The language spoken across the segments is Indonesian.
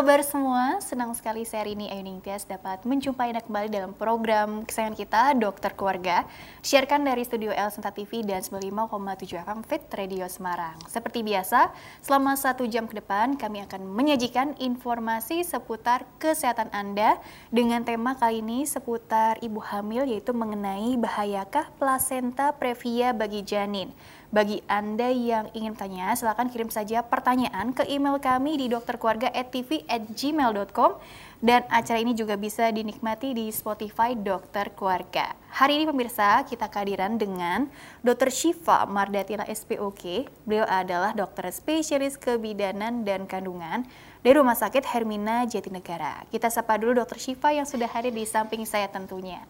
kabar semua? Senang sekali saya ini Ayu Ningtyas dapat menjumpai Anda kembali dalam program kesayangan kita, Dokter Keluarga. Siarkan dari Studio L Senta TV dan 95,7 FM Fit Radio Semarang. Seperti biasa, selama satu jam ke depan kami akan menyajikan informasi seputar kesehatan Anda dengan tema kali ini seputar ibu hamil yaitu mengenai bahayakah plasenta previa bagi janin. Bagi Anda yang ingin tanya, silakan kirim saja pertanyaan ke email kami di dokterkeluarga@tv@gmail.com dan acara ini juga bisa dinikmati di Spotify Dokter Keluarga. Hari ini pemirsa, kita kehadiran dengan Dr. Shiva Mardatina SPOK. Beliau adalah dokter spesialis kebidanan dan kandungan dari Rumah Sakit Hermina Jatinegara. Kita sapa dulu Dr. Shiva yang sudah hadir di samping saya tentunya.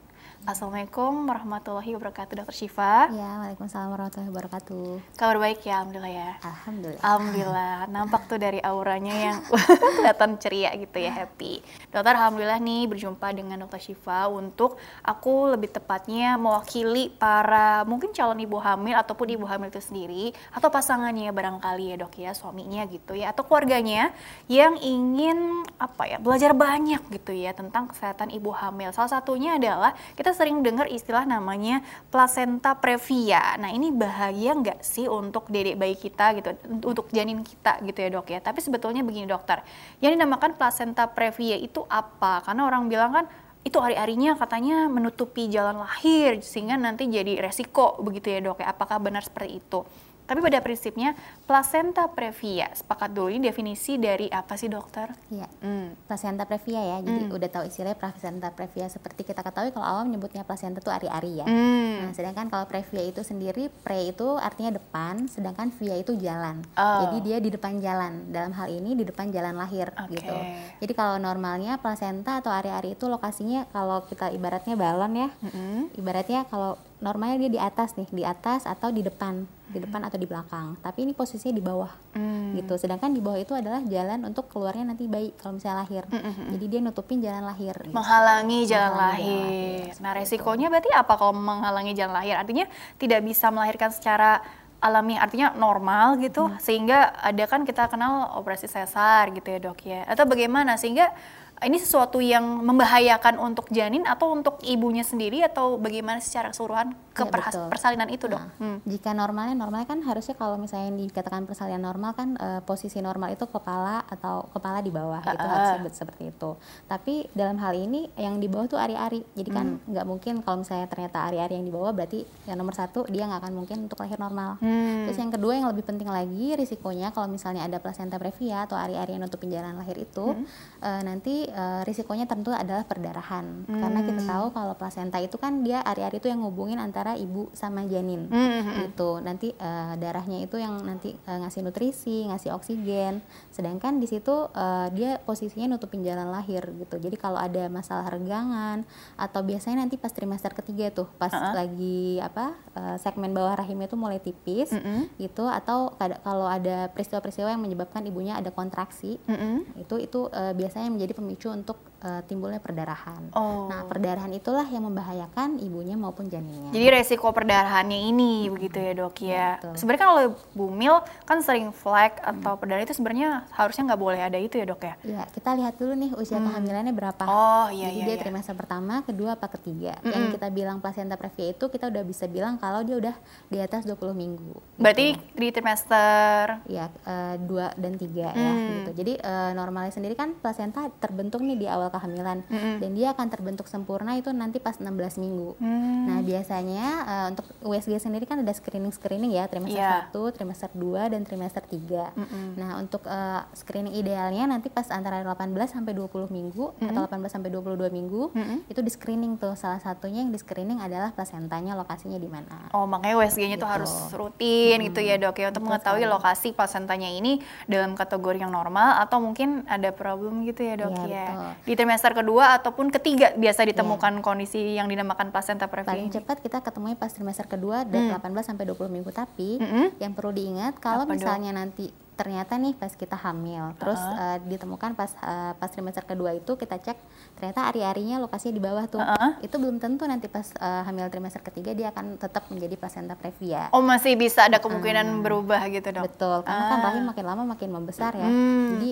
Assalamualaikum warahmatullahi wabarakatuh, Dokter Syifa. Ya, Waalaikumsalam warahmatullahi wabarakatuh. Kabar baik ya, Alhamdulillah ya. Alhamdulillah. Alhamdulillah. Nampak tuh dari auranya yang kelihatan ceria gitu ya, happy. Dokter, Alhamdulillah nih berjumpa dengan Dokter Syifa untuk aku lebih tepatnya mewakili para mungkin calon ibu hamil ataupun ibu hamil itu sendiri atau pasangannya barangkali ya dok ya, suaminya gitu ya, atau keluarganya yang ingin apa ya belajar banyak gitu ya tentang kesehatan ibu hamil. Salah satunya adalah kita kita sering dengar istilah namanya placenta previa. Nah ini bahaya nggak sih untuk dedek bayi kita gitu, untuk janin kita gitu ya dok ya. Tapi sebetulnya begini dokter, yang dinamakan placenta previa itu apa? Karena orang bilang kan itu hari-harinya katanya menutupi jalan lahir sehingga nanti jadi resiko begitu ya dok ya. Apakah benar seperti itu? Tapi pada prinsipnya placenta previa, sepakat dulu ini definisi dari apa sih dokter? Iya, hmm. placenta previa ya, jadi hmm. udah tahu istilahnya placenta previa seperti kita ketahui kalau awam menyebutnya placenta itu ari-ari ya. Hmm. Nah, sedangkan kalau previa itu sendiri, pre itu artinya depan, sedangkan via itu jalan. Oh. Jadi dia di depan jalan. Dalam hal ini di depan jalan lahir okay. gitu. Jadi kalau normalnya placenta atau ari-ari itu lokasinya kalau kita ibaratnya balon ya, mm -hmm. ibaratnya kalau normalnya dia di atas nih, di atas atau di depan, di depan atau di belakang. Tapi ini posisinya di bawah, mm. gitu. Sedangkan di bawah itu adalah jalan untuk keluarnya nanti bayi kalau misalnya lahir. Mm -hmm. Jadi dia nutupin jalan lahir. Gitu. Menghalangi jalan menghalangi lahir. lahir. Nah resikonya itu. berarti apa kalau menghalangi jalan lahir? Artinya tidak bisa melahirkan secara alami artinya normal gitu hmm. sehingga ada kan kita kenal operasi sesar gitu ya dok ya atau bagaimana sehingga ini sesuatu yang membahayakan untuk janin atau untuk ibunya sendiri atau bagaimana secara keseluruhan ke ya, persalinan itu dok? Nah, hmm. Jika normalnya normalnya kan harusnya kalau misalnya dikatakan persalinan normal kan uh, posisi normal itu kepala atau kepala di bawah uh, itu harusnya seperti itu. Tapi dalam hal ini yang di bawah tuh ari-ari. Jadi kan hmm. nggak mungkin kalau misalnya ternyata ari-ari yang di bawah berarti yang nomor satu dia nggak akan mungkin untuk lahir normal. Hmm. Terus yang kedua yang lebih penting lagi risikonya kalau misalnya ada placenta previa atau ari-ari yang nutupin jalan lahir itu hmm. uh, nanti uh, risikonya tentu adalah perdarahan hmm. karena kita tahu kalau plasenta itu kan dia ari-ari itu yang ngubungin antara ibu sama janin hmm. gitu nanti uh, darahnya itu yang nanti uh, ngasih nutrisi ngasih oksigen sedangkan di situ uh, dia posisinya nutupin jalan lahir gitu jadi kalau ada masalah regangan atau biasanya nanti pas trimester ketiga tuh pas uh -huh. lagi apa uh, segmen bawah rahimnya itu mulai tipis mm -hmm. gitu atau kalau ada peristiwa-peristiwa yang menyebabkan ibunya ada kontraksi mm -hmm. itu itu uh, biasanya menjadi pemicu untuk uh, timbulnya perdarahan. Oh. Nah, perdarahan itulah yang membahayakan ibunya maupun janinnya. Jadi resiko perdarahannya ini hmm. begitu ya dok ya. Sebenarnya kan kalau bumil kan sering flek atau hmm. perdarahan itu sebenarnya harusnya nggak boleh ada itu ya dok ya. Iya, kita lihat dulu nih usia hmm. kehamilannya berapa. Oh iya Jadi iya. dia iya. trimester pertama, kedua apa ketiga. Hmm. Yang kita bilang placenta previa itu kita udah bisa bilang kalau dia udah di atas 20 minggu. Berarti gitu. di trimester ya uh, dua dan tiga ya, hmm. ya gitu. Jadi uh, normalnya sendiri kan placenta terbentuk nih di awal kehamilan mm -hmm. dan dia akan terbentuk sempurna itu nanti pas 16 minggu. Mm. Nah, biasanya uh, untuk USG sendiri kan ada screening-screening ya, trimester yeah. 1, trimester 2 dan trimester 3. Mm -hmm. Nah, untuk uh, screening idealnya nanti pas antara 18 sampai 20 minggu mm -hmm. atau 18 sampai 22 minggu mm -hmm. itu di screening tuh. Salah satunya yang di screening adalah plasentanya lokasinya di mana. Oh, makanya USG-nya gitu. tuh harus rutin hmm. gitu ya, Dok ya untuk Betul mengetahui sekali. lokasi plasentanya ini dalam kategori yang normal atau mungkin ada problem gitu ya, Dok ya. ya. Di trimester kedua ataupun ketiga biasa ditemukan yeah. kondisi yang dinamakan placenta previa. Paling cepat kita ketemunya pas trimester kedua dari mm. 18 sampai 20 minggu tapi mm -hmm. yang perlu diingat kalau Apa misalnya dong? nanti ternyata nih pas kita hamil terus uh -huh. uh, ditemukan pas uh, pas trimester kedua itu kita cek ternyata ari-arinya lokasinya di bawah tuh uh -huh. itu belum tentu nanti pas uh, hamil trimester ketiga dia akan tetap menjadi placenta previa oh masih bisa ada kemungkinan uh, berubah gitu dok betul karena uh. kan rahim makin lama makin membesar ya hmm. jadi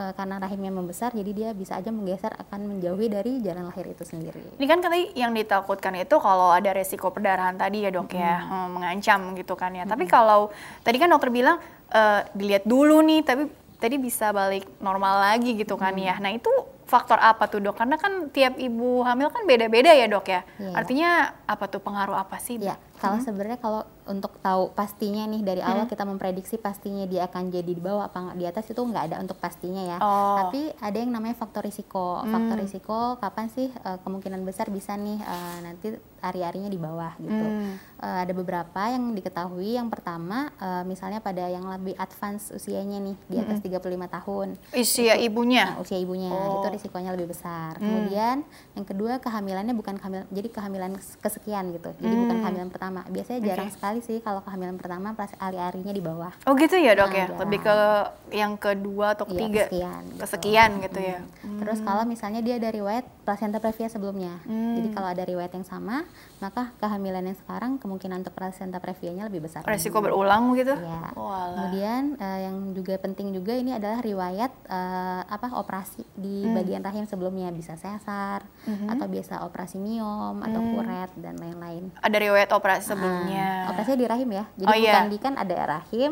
uh, karena rahimnya membesar jadi dia bisa aja menggeser akan menjauhi dari jalan lahir itu sendiri. Ini kan tadi yang ditakutkan itu kalau ada resiko perdarahan tadi ya dok ya hmm, mengancam gitu kan ya. Hmm. Tapi kalau tadi kan dokter bilang uh, dilihat dulu nih tapi tadi bisa balik normal lagi gitu kan hmm. ya. Nah itu faktor apa tuh dok? Karena kan tiap ibu hamil kan beda-beda ya dok ya. Yeah. Artinya apa tuh pengaruh apa sih? Ya, kalau hmm. sebenarnya kalau untuk tahu pastinya nih dari awal hmm. kita memprediksi pastinya dia akan jadi di bawah apa di atas itu nggak ada untuk pastinya ya. Oh. Tapi ada yang namanya faktor risiko. Hmm. Faktor risiko kapan sih uh, kemungkinan besar bisa nih uh, nanti ari-arinya di bawah gitu. Hmm. Uh, ada beberapa yang diketahui. Yang pertama uh, misalnya pada yang lebih advance usianya nih di atas hmm. 35 tahun. Usia itu, ibunya. Nah, usia ibunya oh. itu risikonya lebih besar. Hmm. Kemudian yang kedua kehamilannya bukan kehamilan jadi kehamilan kesekian gitu. Jadi hmm. bukan kehamilan pertama pertama. Biasanya jarang okay. sekali sih kalau kehamilan pertama pas ari-arinya di bawah. Oh gitu ya dok nah, ya? Jarang. Lebih ke yang kedua atau iya, ketiga? Iya, kesekian. Gitu. Kesekian gitu ya? hmm. Terus kalau misalnya dia dari riwayat placenta previa sebelumnya. Hmm. Jadi kalau ada riwayat yang sama, maka kehamilan yang sekarang kemungkinan untuk placenta previanya lebih besar. Resiko berulang gitu? Ya. Oh, Kemudian uh, yang juga penting juga ini adalah riwayat uh, apa operasi di hmm. bagian rahim sebelumnya bisa sesar hmm. atau biasa operasi miom atau hmm. kuret dan lain-lain. Ada riwayat operasi sebelumnya. Uh, operasinya di rahim ya. Jadi oh, iya. bukan iya. di kan ada rahim,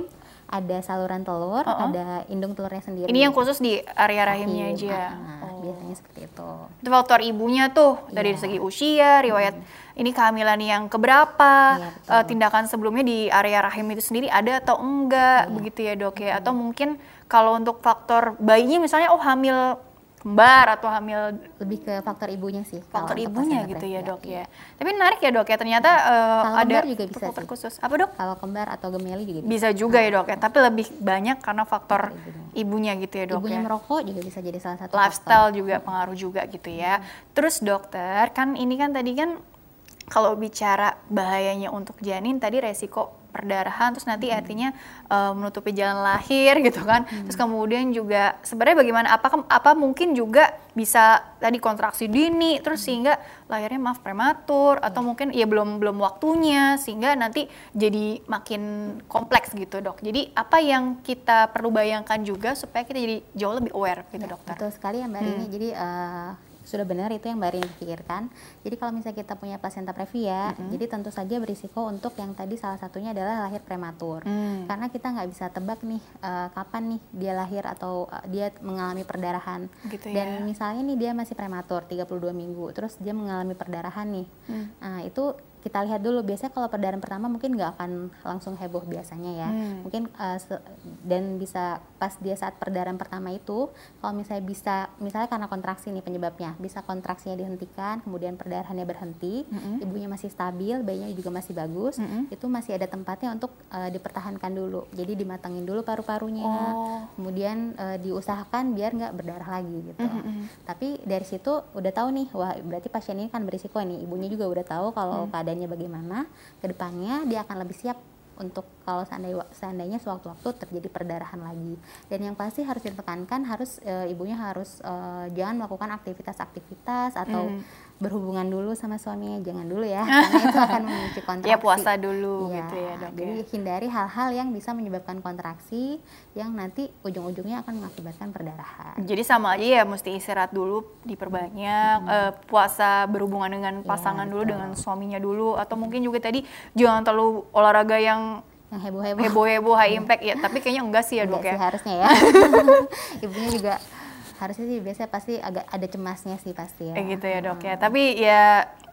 ada saluran telur, uh -uh. ada indung telurnya sendiri. Ini yang khusus di area rahimnya Rahim. aja. Uh, oh. Biasanya seperti itu. Itu faktor ibunya tuh dari yeah. segi usia, riwayat hmm. ini kehamilan yang keberapa, yeah, iya, uh, tindakan sebelumnya di area rahim itu sendiri ada atau enggak, yeah. begitu ya dok ya? Atau mungkin kalau untuk faktor bayinya misalnya oh hamil kembar atau hamil lebih ke faktor ibunya sih faktor ibunya gitu ya dok ya. ya tapi menarik ya dok ya. Ternyata uh, ada juga bisa khusus. Apa dok? Kalau kembar atau gemeli juga bisa, bisa juga ya dok ya. Tapi lebih banyak karena faktor ibunya. ibunya gitu ya dok ibunya ya. merokok juga bisa jadi salah satu lifestyle faktor. juga pengaruh juga gitu ya. Terus dokter kan ini kan tadi kan kalau bicara bahayanya untuk janin tadi resiko perdarahan terus nanti hmm. artinya uh, menutupi jalan lahir gitu kan hmm. terus kemudian juga sebenarnya bagaimana apa apa mungkin juga bisa tadi kontraksi dini terus hmm. sehingga lahirnya maaf prematur atau hmm. mungkin ya belum belum waktunya sehingga nanti jadi makin kompleks gitu dok jadi apa yang kita perlu bayangkan juga supaya kita jadi jauh lebih aware gitu ya, dokter betul sekali ya mbak hmm. Rini jadi uh, sudah benar itu yang Mbak Rini pikirkan. Jadi kalau misalnya kita punya placenta previa, mm-hmm. jadi tentu saja berisiko untuk yang tadi salah satunya adalah lahir prematur. Mm. Karena kita nggak bisa tebak nih uh, kapan nih dia lahir atau uh, dia mengalami perdarahan. Gitu Dan ya. misalnya nih dia masih prematur 32 minggu, terus dia mengalami perdarahan nih. Mm. Nah, itu kita lihat dulu biasanya kalau perdarahan pertama mungkin nggak akan langsung heboh biasanya ya hmm. mungkin uh, dan bisa pas dia saat perdarahan pertama itu kalau misalnya bisa misalnya karena kontraksi nih penyebabnya bisa kontraksinya dihentikan kemudian perdarahannya berhenti hmm. ibunya masih stabil bayinya juga masih bagus hmm. itu masih ada tempatnya untuk uh, dipertahankan dulu jadi dimatangin dulu paru-parunya oh. kemudian uh, diusahakan biar nggak berdarah lagi gitu hmm. tapi dari situ udah tahu nih wah berarti pasien ini kan berisiko nih ibunya juga udah tahu kalau hmm keadaannya bagaimana ke depannya dia akan lebih siap untuk kalau seandainya, seandainya sewaktu-waktu terjadi perdarahan lagi. Dan yang pasti harus ditekankan harus e, ibunya harus e, jangan melakukan aktivitas-aktivitas atau mm berhubungan dulu sama suaminya jangan dulu ya karena itu akan memicu kontraksi. Ya puasa dulu ya, gitu ya dok. Jadi ya. hindari hal-hal yang bisa menyebabkan kontraksi yang nanti ujung-ujungnya akan mengakibatkan perdarahan. Jadi sama aja ya mesti istirahat dulu diperbanyak hmm. uh, puasa berhubungan dengan iya, pasangan ya, dulu dengan suaminya dulu atau mungkin juga tadi jangan terlalu olahraga yang yang heboh-heboh heboh-heboh high impact ya tapi kayaknya enggak sih ya dok ya harusnya ya ibunya juga harusnya sih biasanya pasti agak ada cemasnya sih pasti ya. Kayak gitu ya dok ya. Tapi ya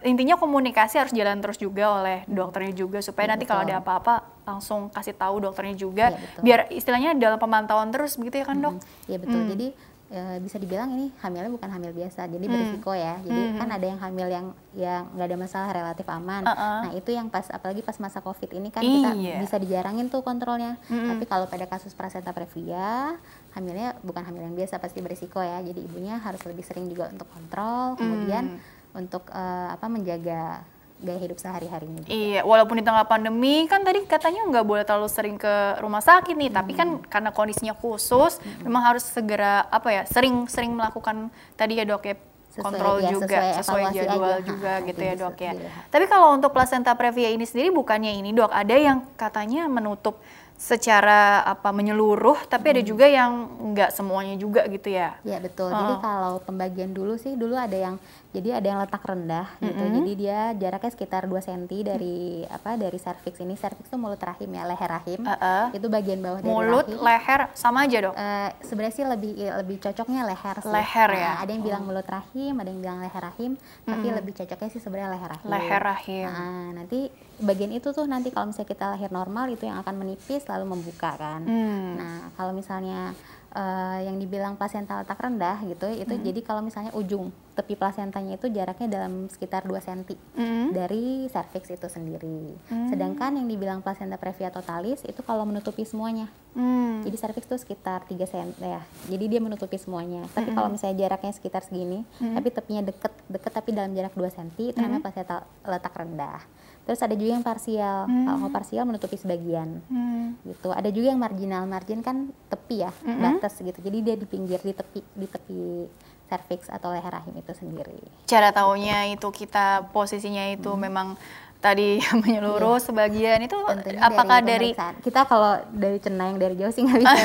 intinya komunikasi harus jalan terus juga oleh dokternya juga supaya ya, nanti kalau ada apa-apa langsung kasih tahu dokternya juga. Ya, Biar istilahnya dalam pemantauan terus begitu ya kan dok? Iya betul. Hmm. Jadi e, bisa dibilang ini hamilnya bukan hamil biasa, jadi hmm. berisiko ya. Jadi hmm. kan ada yang hamil yang yang nggak ada masalah relatif aman. Uh -uh. Nah itu yang pas apalagi pas masa covid ini kan iya. kita bisa dijarangin tuh kontrolnya. Hmm. Tapi kalau pada kasus placenta previa hamilnya bukan hamil yang biasa pasti berisiko ya. Jadi ibunya harus lebih sering juga untuk kontrol, kemudian hmm. untuk uh, apa menjaga gaya hidup sehari-harinya. Iya, walaupun di tengah pandemi kan tadi katanya nggak boleh terlalu sering ke rumah sakit nih, hmm. tapi kan hmm. karena kondisinya khusus, hmm. memang harus segera apa ya, sering-sering melakukan tadi ya dok ya sesuai, kontrol ya, juga sesuai, sesuai jadwal aja. juga ha, gitu ya dok ya. Dilihat. Tapi kalau untuk placenta previa ini sendiri bukannya ini dok, ada yang katanya menutup secara apa menyeluruh, tapi ada juga yang nggak semuanya juga gitu ya. Ya betul. Jadi Oh. kalau pembagian dulu sih dulu ada yang jadi ada yang letak rendah gitu. Jadi dia jaraknya sekitar 2 cm dari apa dari serviks ini. Serviks itu mulut rahim ya, leher rahim. Heeh. Itu bagian bawah dari Mulut, rahim. leher sama aja dok. Eh, sebenarnya sih lebih lebih cocoknya leher sih. Leher Nah, ya? Ada yang bilang mulut rahim, ada yang bilang leher rahim, tapi lebih cocoknya sih sebenarnya leher rahim. Leher rahim. Nah, nanti bagian itu tuh nanti kalau misalnya kita lahir normal itu yang akan menipis lalu membuka kan. Hmm. Nah, kalau misalnya eh, yang dibilang plasenta letak rendah gitu, itu Hmm. jadi kalau misalnya ujung tepi plasentanya itu jaraknya dalam sekitar 2 cm Mm-mm. dari serviks itu sendiri. Hmm. Sedangkan yang dibilang plasenta previa totalis itu kalau menutupi semuanya. Hmm. Jadi serviks itu sekitar 3 cm ya. Jadi dia menutupi semuanya. Tapi kalau misalnya jaraknya sekitar segini, tapi tepinya deket deket tapi dalam jarak 2 cm itu namanya plasenta letak rendah. Terus ada juga yang parsial. Kalau parsial menutupi sebagian Hmm. gitu. Ada juga yang marginal. Margin kan tepi ya, batas gitu. Jadi dia di pinggir di tepi di tepi serviks atau leher rahim itu sendiri. Cara taunya itu kita posisinya itu memang tadi menyeluruh sebagian itu Tentunya apakah dari, pemeriksaan. kita kalau dari cenayang dari jauh sih nggak bisa.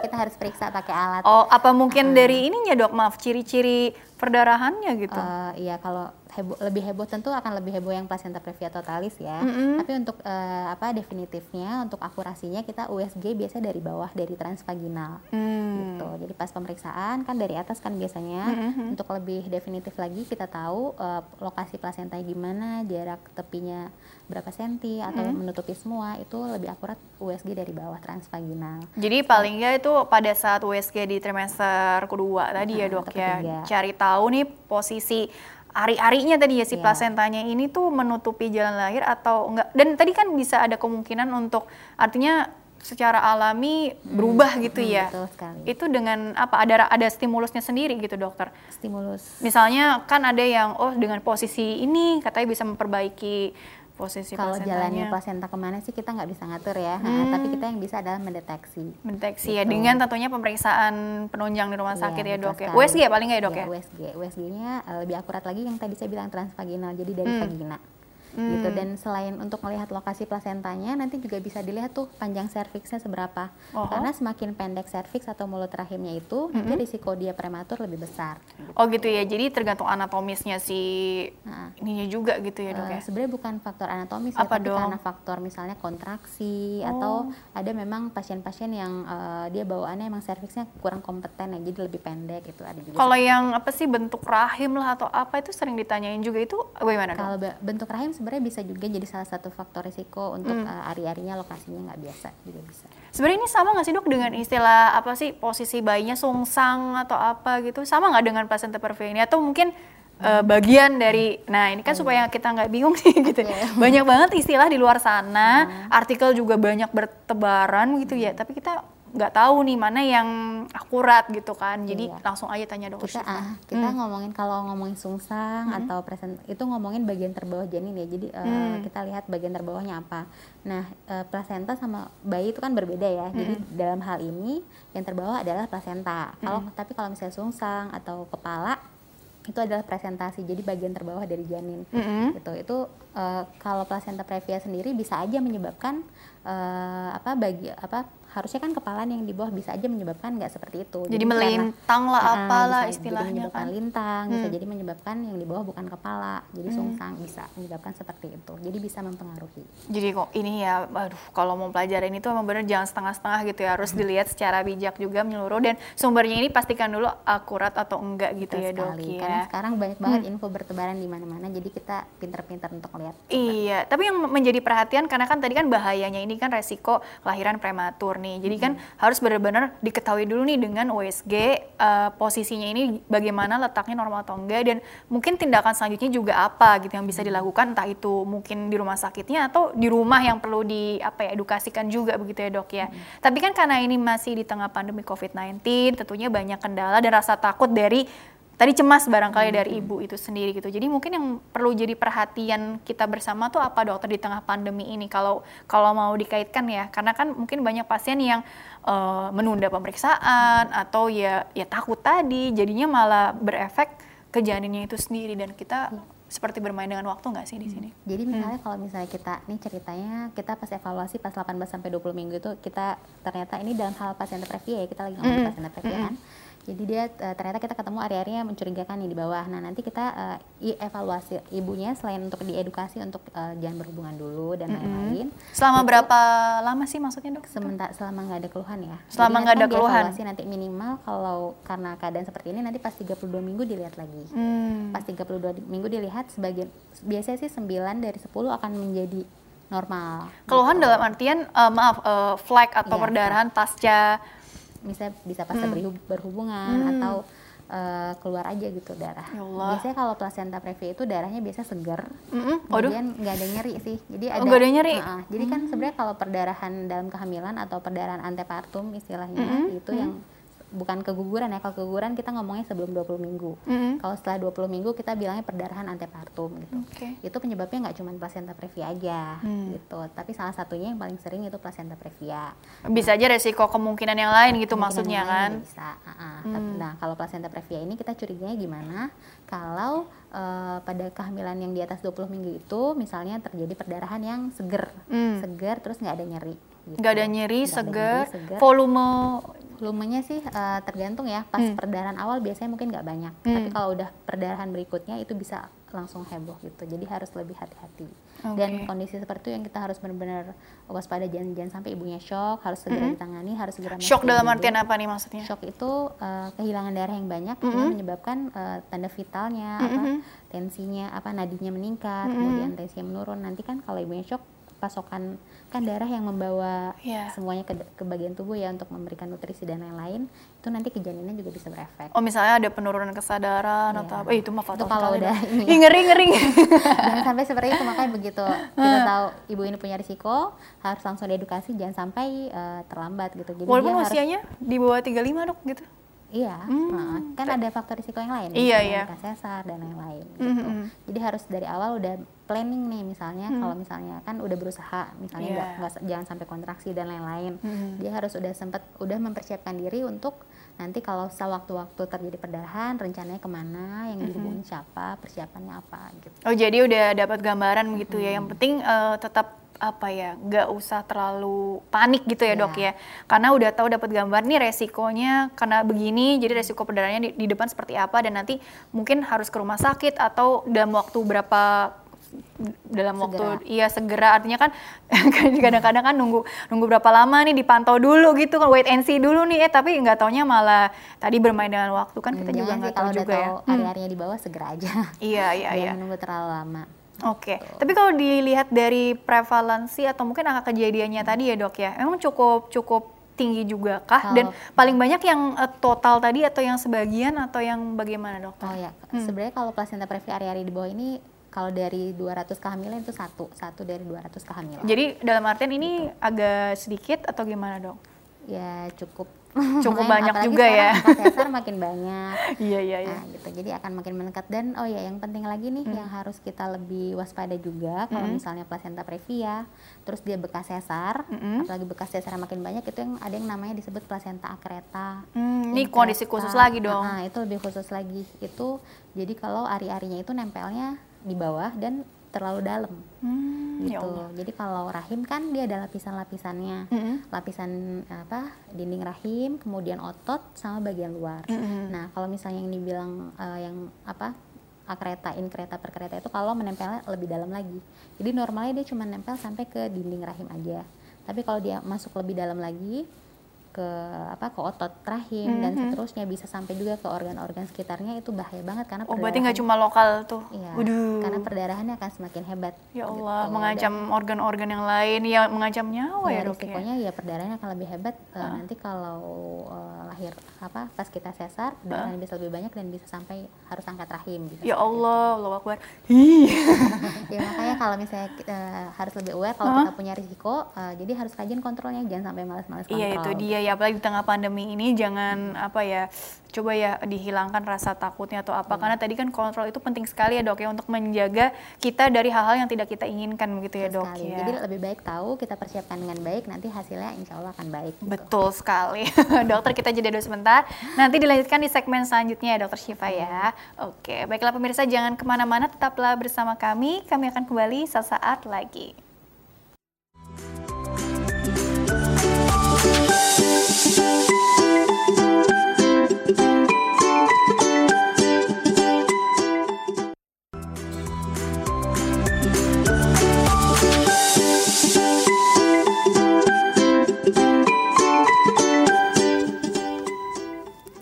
Kita harus periksa pakai alat. oh apa mungkin dari ininya dok maaf ciri-ciri perdarahannya gitu. Eh, iya kalau heboh, lebih heboh tentu akan lebih heboh yang placenta previa totalis ya. Tapi untuk eh, apa definitifnya untuk akurasinya kita USG biasa dari bawah dari transvaginal. Hmm. gitu. Jadi pas pemeriksaan kan dari atas kan biasanya untuk lebih definitif lagi kita tahu eh, lokasi plasenta gimana, jarak tepinya berapa senti atau menutupi semua itu lebih akurat USG dari bawah transvaginal. Jadi paling nggak itu pada saat USG di trimester kedua tadi ya Nah, dok atau ya cari tahu nih posisi ari-arinya tadi ya si Iya. plasentanya ini tuh menutupi jalan lahir atau enggak? Dan tadi kan bisa ada kemungkinan untuk artinya secara alami berubah gitu Hmm, ya. Betul sekali. itu dengan apa? Ada ada stimulusnya sendiri gitu dokter? Stimulus. Misalnya kan ada yang oh dengan posisi ini katanya bisa memperbaiki posisi kalau jalannya plasenta ke mana sih kita nggak bisa ngatur ya, Nah, tapi kita yang bisa adalah mendeteksi. mendeteksi ya dengan tentunya pemeriksaan penunjang di rumah Iya, sakit ya betul dok ya. USG ya paling nggak ya dok Iya, ya USG. USG-nya eh, lebih akurat lagi yang tadi saya bilang transvaginal, jadi dari Hmm. vagina. Gitu dan selain untuk melihat lokasi plasentanya nanti juga bisa dilihat tuh panjang serviksnya seberapa. Oh. Karena semakin pendek serviks atau mulut rahimnya itu, nanti risiko dia prematur lebih besar. Oh gitu ya, jadi tergantung anatomisnya si Nah. ininya juga gitu ya dok Eh, ya. sebenarnya bukan faktor anatomis ya, Apa tapi dong? karena faktor misalnya kontraksi atau ada memang pasien-pasien yang eh, dia bawaannya emang serviksnya kurang kompeten ya, jadi lebih pendek itu ada juga. Kalau yang apa sih bentuk rahim lah atau apa itu sering ditanyain juga itu bagaimana dok? Kalau be- bentuk rahim sebenarnya bisa juga jadi salah satu faktor risiko untuk Hmm. eh, ari-arinya lokasinya nggak biasa juga bisa. Sebenarnya ini sama nggak sih dok dengan istilah apa sih posisi bayinya sungsang atau apa gitu? Sama nggak dengan placenta ini atau mungkin eh, bagian dari nah ini kan supaya kita nggak bingung sih gitu. Iya. Banyak banget istilah di luar sana, artikel juga banyak bertebaran gitu ya. Tapi kita nggak tahu nih mana yang akurat gitu kan. Jadi Iya. langsung aja tanya dokter Kita Syifa. ah, kita ngomongin kalau ngomongin sungsang atau present itu ngomongin bagian terbawah janin ya. Jadi eh, kita lihat bagian terbawahnya apa. Nah, eh, plasenta sama bayi itu kan berbeda ya. Jadi dalam hal ini yang terbawah adalah plasenta. Kalau tapi kalau misalnya sungsang atau kepala itu adalah presentasi. Jadi bagian terbawah dari janin. Mm-mm. gitu itu eh, kalau plasenta previa sendiri bisa aja menyebabkan eh, apa bagi apa harusnya kan kepalan yang di bawah bisa aja menyebabkan nggak seperti itu. Jadi karena- melintang lah Ah, apalah bisa istilahnya jadi menyebabkan kan. lintang bisa Hmm. jadi menyebabkan yang di bawah bukan kepala. Jadi sungsang bisa menyebabkan seperti itu. Jadi bisa mempengaruhi. Jadi kok ini ya, aduh kalau mau pelajarin itu emang bener jangan setengah-setengah gitu ya, harus dilihat secara bijak juga menyeluruh. Dan sumbernya ini pastikan dulu akurat atau enggak gitu Betul ya dok sekali. ya. karena sekarang banyak banget info bertebaran di mana-mana jadi kita pinter-pinter untuk lihat Iya, tapi yang menjadi perhatian karena kan tadi kan bahayanya ini kan resiko kelahiran prematur nih. Jadi kan harus benar-benar diketahui dulu nih dengan USG eh, posisinya ini bagaimana letaknya normal atau enggak dan mungkin tindakan selanjutnya juga apa gitu yang bisa dilakukan entah itu mungkin di rumah sakitnya atau di rumah yang perlu di apa ya edukasikan juga begitu ya dok ya. Tapi kan karena ini masih di tengah pandemi COVID-19 tentunya banyak kendala dan rasa takut dari tadi cemas barangkali dari ibu itu sendiri gitu. Jadi mungkin yang perlu jadi perhatian kita bersama tuh apa dokter di tengah pandemi ini kalau kalau mau dikaitkan ya. Karena kan mungkin banyak pasien yang eh, menunda pemeriksaan atau ya ya takut tadi jadinya malah berefek ke janinnya itu sendiri dan kita seperti bermain dengan waktu nggak sih di sini? Jadi misalnya kalau misalnya kita nih ceritanya kita pas evaluasi pas 18 sampai 20 minggu itu kita ternyata ini dalam hal pasien previa ya kita lagi ngomong Mm-mm. pasien previa kan. Jadi dia eh, ternyata kita ketemu area-area yang mencurigakan nih di bawah. Nah, nanti kita i- evaluasi ibunya selain untuk diedukasi untuk eh, jangan berhubungan dulu dan lain-lain. Selama Itu berapa lama sih maksudnya dok? sementara selama nggak ada keluhan ya. Selama nggak ada kan keluhan. dievaluasi nanti minimal kalau karena keadaan seperti ini nanti pas 32 minggu dilihat lagi. Hmm. Pas 32 di- minggu dilihat sebagian biasanya sih 9 dari 10 akan menjadi normal. Keluhan dalam artian eh, maaf eh, flek atau Iya, perdarahan pasca Bisa bisa pas berhub- berhubungan Hmm. atau eh, keluar aja gitu darah. Ya Allah. Biasanya kalau placenta previa itu darahnya biasa seger. Mm-mm. Waduh. Kemudian nggak ada nyeri sih. Jadi Oh, ada nggak ada nyeri? Heeh. jadi kan sebenarnya kalau perdarahan dalam kehamilan atau perdarahan antepartum istilahnya Mm-mm. itu yang bukan keguguran ya. Kalau keguguran kita ngomongnya sebelum 20 minggu. Mm-mm. Kalau setelah 20 minggu kita bilangnya perdarahan antepartum gitu. Oke. Itu penyebabnya nggak cuma placenta previa aja Hmm. gitu. Tapi salah satunya yang paling sering itu placenta previa. Bisa aja resiko kemungkinan yang lain gitu maksudnya kan? Bisa. ah-ah. Tapi- Nah, kalau placenta previa ini kita curiganya gimana? Kalau eh, pada kehamilan yang di atas 20 minggu itu misalnya terjadi perdarahan yang seger. Hmm. Seger terus nggak ada nyeri. gitu. Nggak ada nyeri, Nggak ada seger, nyeri, seger. volume Volumenya sih eh, tergantung ya. Pas Hmm. perdarahan awal biasanya mungkin nggak banyak. Hmm. Tapi kalau udah perdarahan berikutnya itu bisa langsung heboh gitu. Jadi harus lebih hati-hati. Dan Oke. kondisi seperti itu yang kita harus benar-benar waspada jangan jangan sampai ibunya shock, harus segera Mm-mm. ditangani, harus segera Hmm. shock dalam IGD. artian apa nih maksudnya? Shock itu eh, kehilangan darah yang banyak Mm-mm. yang menyebabkan eh, tanda vitalnya, apa Mm-mm. tensinya, apa nadinya meningkat, Mm-mm. kemudian tensinya menurun. Nanti kan kalau ibunya shock pasokan kan darah yang membawa Iya. semuanya ke, ke bagian tubuh ya untuk memberikan nutrisi dan lain-lain itu nanti ke janinnya juga bisa berefek. Oh misalnya ada penurunan kesadaran Iya. atau apa? Eh itu mah fatal Itu kalau udah ini ya. Ngeri ngeri. jangan sampai seperti itu makanya begitu kita tahu ibu ini punya risiko harus langsung diedukasi jangan sampai eh, terlambat gitu. Jadi Walaupun harus usianya di bawah 35 dok gitu. Iya, Hmm. kan ada faktor risiko yang lain, Iya, iya. sesar dan lain-lain. Gitu. mhm. Jadi harus dari awal udah planning nih, misalnya Hmm. kalau misalnya kan udah berusaha, misalnya Iya. nggak nggak- jangan sampai kontraksi dan lain-lain. Mhm. Dia harus udah sempat udah mempersiapkan diri untuk nanti kalau sewaktu-waktu terjadi perdarahan, rencananya ke mana, yang dihubungin siapa, persiapannya apa gitu. Oh jadi udah dapat gambaran gitu ya. Yang penting eh, tetap apa ya, nggak usah terlalu panik gitu ya Iya. dok ya. Karena udah tahu dapat gambar nih resikonya karena begini, jadi resiko perdarahannya di, di depan seperti apa dan nanti mungkin harus ke rumah sakit atau dalam waktu berapa dalam waktu Segera. iya segera artinya kan kadang-kadang kan nunggu nunggu berapa lama nih dipantau dulu gitu kan wait and see dulu nih eh tapi nggak taunya malah tadi bermain dengan waktu kan kita Hmm, juga nggak tahu juga ya tahu Hmm. di bawah segera aja. iya iya iya nunggu terlalu lama. Oke, tapi kalau dilihat dari prevalensi atau mungkin angka kejadiannya tadi ya dok ya, memang cukup cukup tinggi juga kah? Dan Kalau- paling banyak yang eh, total tadi atau yang sebagian atau yang bagaimana dok? Oh ya, Hmm. sebenarnya kalau placenta previa area-area di bawah ini kalau dari 200 kehamilan itu satu, satu dari 200 kehamilan. Jadi dalam artian ini agak sedikit atau gimana dok? ya cukup Cukup banyak apalagi juga ya. sesar makin banyak. Iya iya iya. Nah, gitu. Jadi akan makin meningkat dan oh ya yang penting lagi nih yang harus kita lebih waspada juga kalau Mm. misalnya placenta previa terus dia bekas sesar, Mm-mm. apalagi bekas sesar makin banyak itu yang ada yang namanya disebut placenta akreta. Hmm, ini kondisi khusus lagi dong. Nah, itu lebih khusus lagi. Itu jadi kalau ari-arinya itu nempelnya di bawah dan terlalu dalam Hmm, ya gitu. Allah. Jadi kalau rahim kan dia ada lapisan-lapisannya. Mm-mm. Lapisan apa? Dinding rahim, kemudian otot sama bagian luar. Mm-mm. Nah, kalau misalnya yang dibilang eh, yang apa? akreta, in kereta per kereta itu kalau menempelnya lebih dalam lagi. Jadi normalnya dia cuma nempel sampai ke dinding rahim aja. Tapi kalau dia masuk lebih dalam lagi ke apa ke otot rahim dan Mhm. seterusnya bisa sampai juga ke organ-organ sekitarnya itu bahaya banget karena Oh berarti nggak cuma lokal tuh. Iya, Waduh. karena perdarahannya akan semakin hebat. Ya gitu. Allah, Dan- mengancam organ-organ yang lain, ya mengancam nyawa ya ya, dok ya. risikonya ya perdarahannya akan lebih hebat eh, nanti kalau eh, lahir apa pas kita sesar perdarahan bisa lebih banyak dan bisa sampai harus angkat rahim bisa Ya Allah, Allah Akbar. Ya makanya kalau misalnya kita harus lebih aware kalau kita punya risiko eh, jadi harus rajin kontrolnya jangan sampai malas-malas kontrol Iya itu dia Iya, apalagi di tengah pandemi ini jangan apa ya, coba ya dihilangkan rasa takutnya atau apa. Karena tadi kan kontrol itu penting sekali ya dok ya untuk menjaga kita dari hal-hal yang tidak kita inginkan begitu ya dok sekali. ya. Jadi lebih baik tahu kita persiapkan dengan baik nanti hasilnya insya Allah akan baik. gitu. Betul sekali. dokter kita jeda dulu sebentar. Nanti dilanjutkan di segmen selanjutnya ya dokter Syifa ya. Oke, baiklah pemirsa jangan ke mana-mana, tetaplah bersama kami. Kami akan kembali sesaat lagi.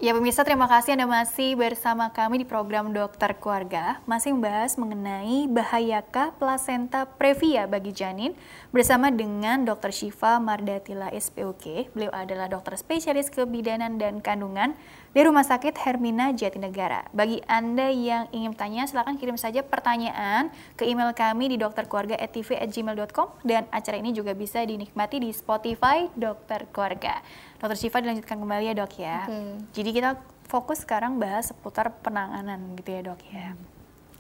Ya pemirsa terima kasih Anda masih bersama kami di program Dokter Keluarga masih membahas mengenai bahayakah plasenta previa bagi janin bersama dengan Dokter Syifa Mardatila SPOK. Beliau adalah dokter spesialis kebidanan dan kandungan di Rumah Sakit Hermina Jatinegara. Bagi Anda yang ingin bertanya silahkan kirim saja pertanyaan ke email kami di dokterkeluarga@tv@gmail.com dan acara ini juga bisa dinikmati di Spotify Dokter Keluarga. Dokter Syifa dilanjutkan kembali ya dok ya. Oke. Jadi kita fokus sekarang bahas seputar penanganan gitu ya dok ya.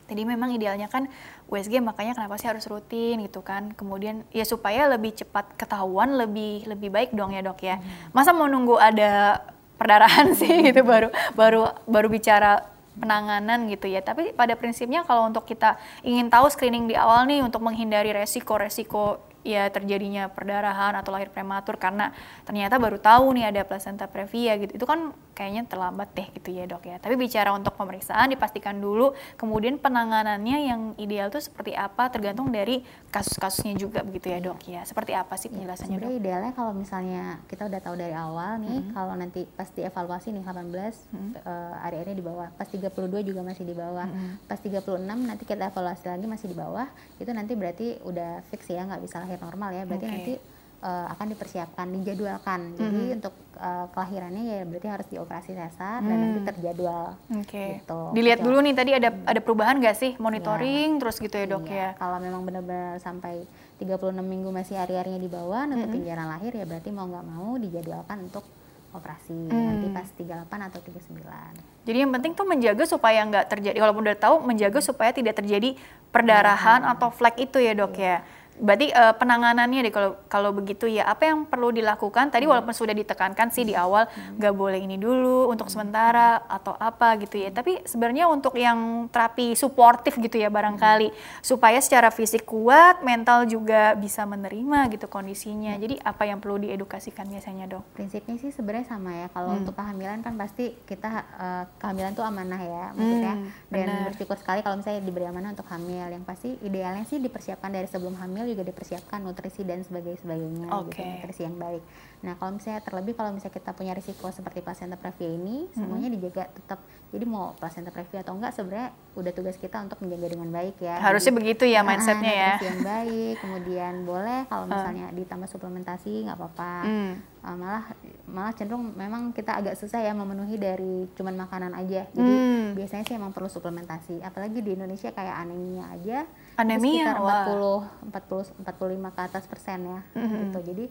Jadi memang idealnya kan USG makanya kenapa sih harus rutin gitu kan. Kemudian ya supaya lebih cepat ketahuan lebih lebih baik dong ya dok ya. Masa mau nunggu ada perdarahan sih gitu baru baru baru bicara penanganan gitu ya. Tapi pada prinsipnya kalau untuk kita ingin tahu screening di awal nih untuk menghindari resiko-resiko ya terjadinya perdarahan atau lahir prematur karena ternyata baru tahu nih ada placenta previa gitu. Itu kan kayaknya terlambat deh gitu ya dok ya. Tapi bicara untuk pemeriksaan dipastikan dulu, kemudian penanganannya yang ideal tuh seperti apa tergantung dari kasus-kasusnya juga begitu ya dok ya. Seperti apa sih penjelasannya dok? Idealnya kalau misalnya kita udah tahu dari awal nih, Mm-hmm. kalau nanti pas dievaluasi nih 18 eh, area-area di bawah, pas 32 juga masih di bawah, Mm-hmm. pas 36 nanti kita evaluasi lagi masih di bawah, itu nanti berarti udah fix ya nggak bisa lahir normal ya, berarti Oke. nanti eh, akan dipersiapkan, dijadwalkan. Jadi Mm-hmm. untuk eh, kelahirannya ya berarti harus dioperasi sesar dan nanti Hmm. terjadwal. Oke. Gitu. Dilihat Gitu. dulu nih tadi ada ada perubahan nggak sih monitoring terus gitu ya dok Iya, ya. Kalau memang benar-benar sampai 36 minggu masih hari-harinya di bawah, nutupin jalan lahir ya berarti mau nggak mau dijadwalkan untuk operasi nanti pas 38 atau 39. Jadi yang penting tuh menjaga supaya nggak terjadi, walaupun udah tahu menjaga supaya tidak terjadi perdarahan atau flek itu ya dok ya. Berarti eh, penanganannya deh kalau kalau begitu ya apa yang perlu dilakukan? Tadi walaupun sudah ditekankan sih di awal nggak boleh ini dulu untuk sementara atau apa gitu ya. Tapi sebenarnya untuk yang terapi suportif gitu ya barangkali supaya secara fisik kuat, mental juga bisa menerima gitu kondisinya. Jadi apa yang perlu diedukasikan biasanya dok? Prinsipnya sih sebenarnya sama ya. Kalau Hmm. untuk kehamilan kan pasti kita eh, kehamilan tuh amanah ya, maksudnya. Hmm, dan bersyukur sekali kalau misalnya diberi amanah untuk hamil. Yang pasti idealnya sih dipersiapkan dari sebelum hamil juga dipersiapkan nutrisi dan sebagainya sebagainya gitu, Oke. nutrisi yang baik. Nah kalau misalnya terlebih kalau misalnya kita punya risiko seperti placenta previa ini, Hmm. semuanya dijaga tetap. Jadi mau placenta previa atau enggak sebenarnya udah tugas kita untuk menjaga dengan baik ya. Harusnya Jadi, begitu ya mindsetnya ya. nutrisi yang baik, kemudian boleh kalau misalnya ditambah suplementasi nggak apa-apa. Hmm. Uh, malah malah cenderung memang kita agak susah ya memenuhi dari cuman makanan aja. Jadi Hmm. biasanya sih emang perlu suplementasi. Apalagi di Indonesia kayak anemia aja. Anemia, sekitar wah. 40 40 45 ke atas persen ya. Mhm. Gitu. Jadi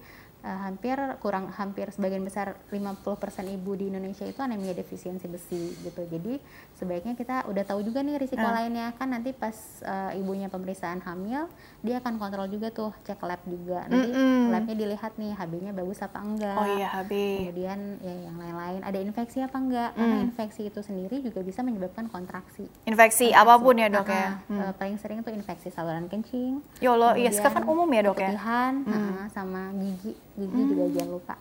uh, hampir kurang hampir sebagian besar 50% ibu di Indonesia itu anemia defisiensi besi gitu. Jadi sebaiknya kita udah tahu juga nih risiko Ah. lainnya kan nanti pas uh, ibunya pemeriksaan hamil dia akan kontrol juga tuh cek lab juga. Nanti Mm-mm. labnya dilihat nih HB-nya bagus apa enggak Oh iya HB. kemudian ya yang lain-lain ada infeksi apa enggak karena Hmm. infeksi itu sendiri juga bisa menyebabkan kontraksi Infeksi apa pun ya dok ya. Hmm. eh, paling sering tuh infeksi saluran kencing Ya Allah, iya sekarang kan umum ya dok ya. Hmm. ah, sama gigi gigi juga jangan lupa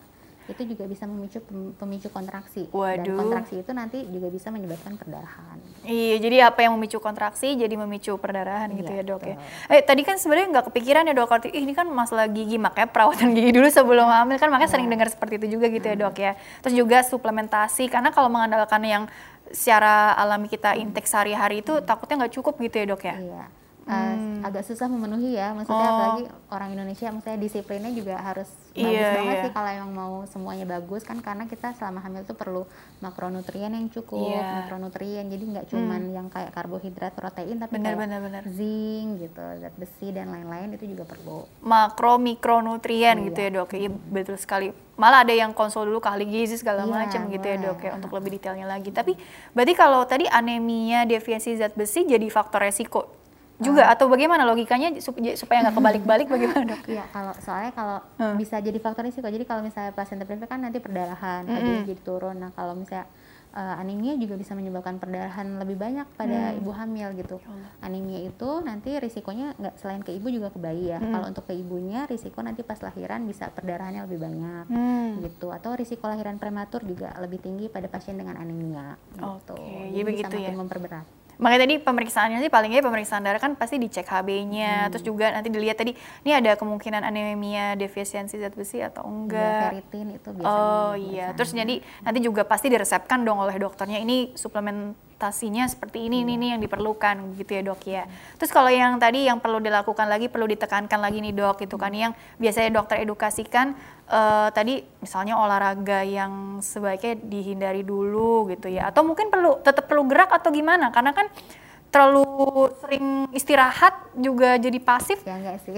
itu juga bisa memicu pem- pemicu kontraksi dan Waduh. kontraksi itu nanti juga bisa menyebabkan perdarahan Iya, jadi apa yang memicu kontraksi jadi memicu perdarahan gitu Iya, ya dok ya. betul. Eh tadi kan sebenarnya nggak kepikiran ya dok, kalau "Ih, ini kan masalah gigi makanya perawatan gigi dulu sebelum hamil kan makanya Iya. sering dengar seperti itu juga gitu ya dok ya. Terus juga suplementasi karena kalau mengandalkan yang secara alami kita intake sehari-hari itu takutnya nggak cukup gitu ya dok ya. Iya. Uh, agak susah memenuhi ya maksudnya Oh. apalagi orang Indonesia maksudnya disiplinnya juga harus bagus Iya, banget iya. sih kalau yang mau semuanya bagus kan karena kita selama hamil tuh perlu makronutrien yang cukup. Hmm. mikronutrien jadi nggak cuman yang kayak karbohidrat protein tapi Benar, kayak benar, benar. zinc gitu zat besi dan lain-lain itu juga perlu makro mikronutrien gitu Iya. ya dok iya betul sekali malah ada yang konsul dulu ke ahli gizi segala Iya, macam gitu ya dok ya untuk lebih detailnya lagi tapi berarti kalau tadi anemia defisiensi zat besi jadi faktor resiko juga Ah. atau bagaimana logikanya sup- supaya nggak kebalik-balik bagaimana dok? Iya, kalau soalnya kalau Hmm. bisa jadi faktor risiko. Jadi kalau misalnya pasien terpapar kan nanti perdarahan, kadar jadi turun. Nah, kalau misalnya eh, anemia juga bisa menyebabkan perdarahan lebih banyak pada Hmm. ibu hamil gitu. Ya Allah. Anemia itu nanti risikonya nggak selain ke ibu juga ke bayi ya. Hmm. Kalau untuk ke ibunya risiko nanti pas lahiran bisa perdarahannya lebih banyak. Hmm. gitu atau risiko lahiran prematur juga lebih tinggi pada pasien dengan anemia gitu. Oke, Jadi jadi bisa begitu ya. makin memperberat. Makanya tadi pemeriksaannya sih paling nggak pemeriksaan darah kan pasti dicek HB-nya, terus juga nanti dilihat tadi ini ada kemungkinan anemia defisiensi zat besi atau enggak. ferritin itu biasanya. Oh iya, terus jadi nanti juga pasti diresepkan dong oleh dokternya ini suplementasinya seperti ini, ini, ini yang diperlukan gitu ya dok ya. Terus kalau yang tadi yang perlu dilakukan lagi, perlu ditekankan lagi nih dok, itu kan yang biasanya dokter edukasikan eh, tadi misalnya olahraga yang sebaiknya dihindari dulu gitu ya, atau mungkin perlu tetap perlu gerak atau gimana? Karena kan terlalu sering istirahat juga jadi pasif ya enggak sih.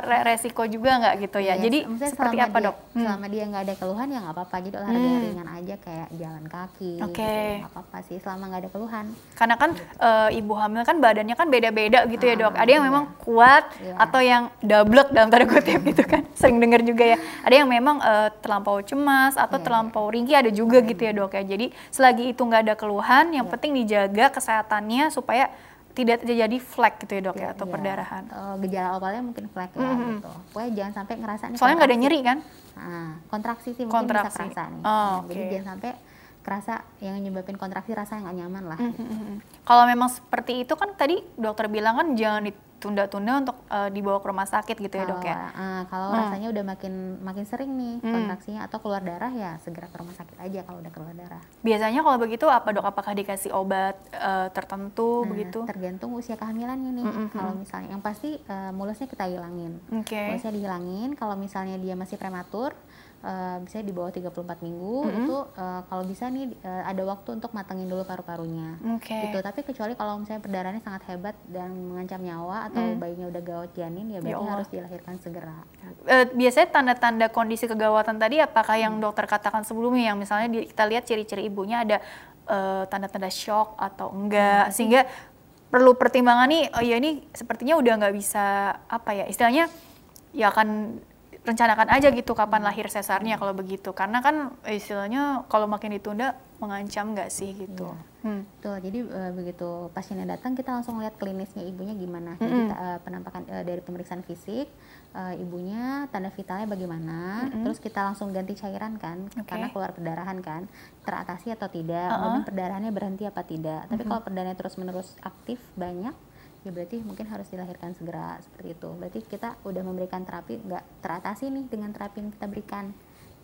re- resiko juga nggak gitu ya. Iya, Jadi maksudnya seperti apa dia- dok? Hmm. Selama dia nggak ada keluhan ya nggak apa-apa. Jadi olahraga yang ringan aja kayak jalan kaki. Oke. gitu, nggak apa-apa sih selama nggak ada keluhan. Karena kan eh, ibu hamil kan badannya kan beda-beda gitu ya dok. Ah, Ada yang iya. memang kuat Iya. atau yang double dalam tanda kutip gitu kan. Sering dengar juga ya. Ada yang memang eh, terlampau cemas atau Iya, terlampau ringkih ada juga gitu ya dok ya. Jadi selagi itu nggak ada keluhan, yang Iya. penting dijaga kesehatannya supaya tidak terjadi flek gitu ya dok ya atau Iya, perdarahan. atau gejala awalnya mungkin flek ya gitu. Pokoknya jangan sampai ngerasa nih Soalnya nggak ada nyeri kan? Nah, kontraksi sih mungkin Kontraksi. bisa kerasa nih. Oh, Nah, Jadi oke. jangan sampai kerasa yang nyebabin kontraksi rasa yang nggak nyaman lah. gitu. Mm-mm. Kalau memang seperti itu kan tadi dokter bilang kan jangan ditunda-tunda untuk eh, dibawa ke rumah sakit gitu ya dok ya. Kalau, ah, kalau Hmm. rasanya udah makin makin sering nih Hmm. kontraksinya atau keluar darah ya segera ke rumah sakit aja kalau udah keluar darah. Biasanya kalau begitu apa dok? Apakah dikasih obat eh, tertentu Nah, begitu? Tergantung usia kehamilannya nih. Mm-mm. Kalau misalnya yang pasti eh, mulusnya kita hilangin. Oke. Mulusnya dihilangin. Kalau misalnya dia masih prematur, eh, bisa di bawah 34 minggu Mm-mm. itu eh, kalau bisa nih eh, ada waktu untuk matengin dulu paru-parunya. Oke. Gitu. Tapi kecuali kalau misalnya perdarahannya sangat hebat dan mengancam nyawa atau Hmm. bayinya udah gawat janin ya berarti Allah. harus dilahirkan segera. Eh, biasanya tanda-tanda kondisi kegawatan tadi apakah yang dokter katakan sebelumnya yang misalnya di- kita lihat ciri-ciri ibunya ada tanda-tanda shock atau enggak sehingga perlu pertimbangan nih oh ya ini sepertinya udah nggak bisa apa ya istilahnya ya akan rencanakan aja gitu kapan lahir sesarnya kalau begitu karena kan istilahnya kalau makin ditunda mengancam nggak sih gitu. Hmm. Betul, jadi eh, begitu pasiennya datang kita langsung lihat klinisnya ibunya gimana. Jadi ta- eh, penampakan eh, dari pemeriksaan fisik, eh, ibunya tanda vitalnya bagaimana, terus kita langsung ganti cairan kan, Oke. karena keluar perdarahan kan, teratasi atau tidak, Uh-uh. kemudian perdarahannya berhenti apa tidak. Tapi kalau perdarahannya terus menerus aktif banyak, ya berarti mungkin harus dilahirkan segera seperti itu. Berarti kita udah memberikan terapi nggak teratasi nih dengan terapi yang kita berikan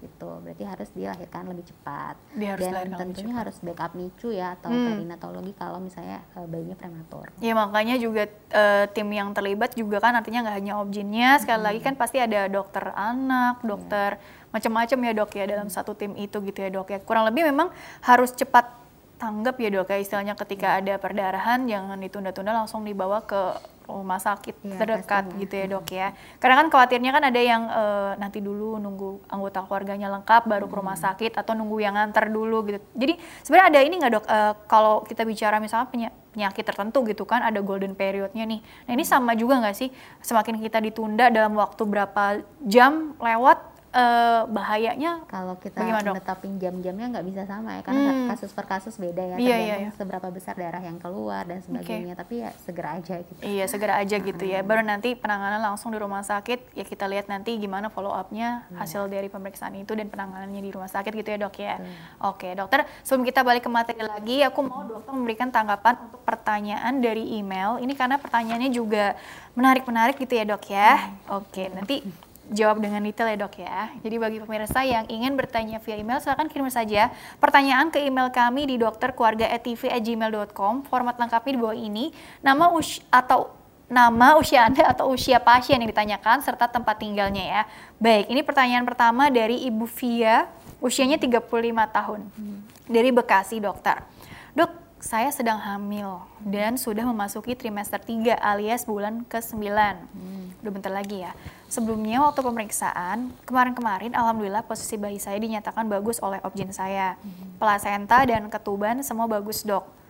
gitu berarti harus dilahirkan lebih cepat Dia harus dan tentunya cepat. harus backup NICU ya atau Hmm. perinatologi kalau misalnya eh, bayinya prematur. Ya makanya juga eh, tim yang terlibat juga kan artinya nggak hanya objinnya, sekali lagi kan pasti ada dokter anak, dokter macam-macam ya dok ya dalam satu tim itu gitu ya dok ya. Kurang lebih memang harus cepat tanggap ya dok ya istilahnya ketika ada perdarahan jangan ditunda-tunda langsung dibawa ke rumah sakit Iya, terdekat pastinya. gitu ya dok ya. Karena kan khawatirnya kan ada yang eh, nanti dulu nunggu anggota keluarganya lengkap baru ke rumah sakit atau nunggu yang nganter dulu gitu. Jadi sebenarnya ada ini nggak dok eh, kalau kita bicara misalnya penya- penyakit tertentu gitu kan ada golden periodnya nih. Nah ini sama juga nggak sih semakin kita ditunda dalam waktu berapa jam lewat eh, bahayanya Kalau kita Bagaimana, Dok? netapin jam-jamnya nggak bisa sama ya, karena Hmm. kasus per kasus beda ya, Iya, tergantung iya, iya. seberapa besar darah yang keluar dan sebagainya. Tapi ya segera aja gitu. Iya segera aja gitu ya. Baru nanti penanganan langsung di rumah sakit ya kita lihat nanti gimana follow up-nya hasil dari pemeriksaan itu dan penanganannya di rumah sakit gitu ya dok ya. Oke dokter sebelum kita balik ke materi lagi aku mau dokter memberikan tanggapan untuk pertanyaan dari email. Ini karena pertanyaannya juga menarik-menarik gitu ya dok ya. Oke nanti jawab dengan detail ya dok ya. Jadi bagi pemirsa yang ingin bertanya via email silahkan kirim saja pertanyaan ke email kami di dokterkeluarga@tv@gmail.com. Format lengkapnya di bawah ini. Nama us atau nama, usia Anda atau usia pasien yang ditanyakan serta tempat tinggalnya ya. Baik, ini pertanyaan pertama dari Ibu Via, usianya 35 tahun. Dari Bekasi, dokter. Dok, saya sedang hamil dan sudah memasuki trimester 3 alias bulan ke-9. Hmm. Udah bentar lagi ya. Sebelumnya waktu pemeriksaan, kemarin-kemarin alhamdulillah posisi bayi saya dinyatakan bagus oleh objin saya. Hmm. Plasenta dan ketuban semua bagus, Dok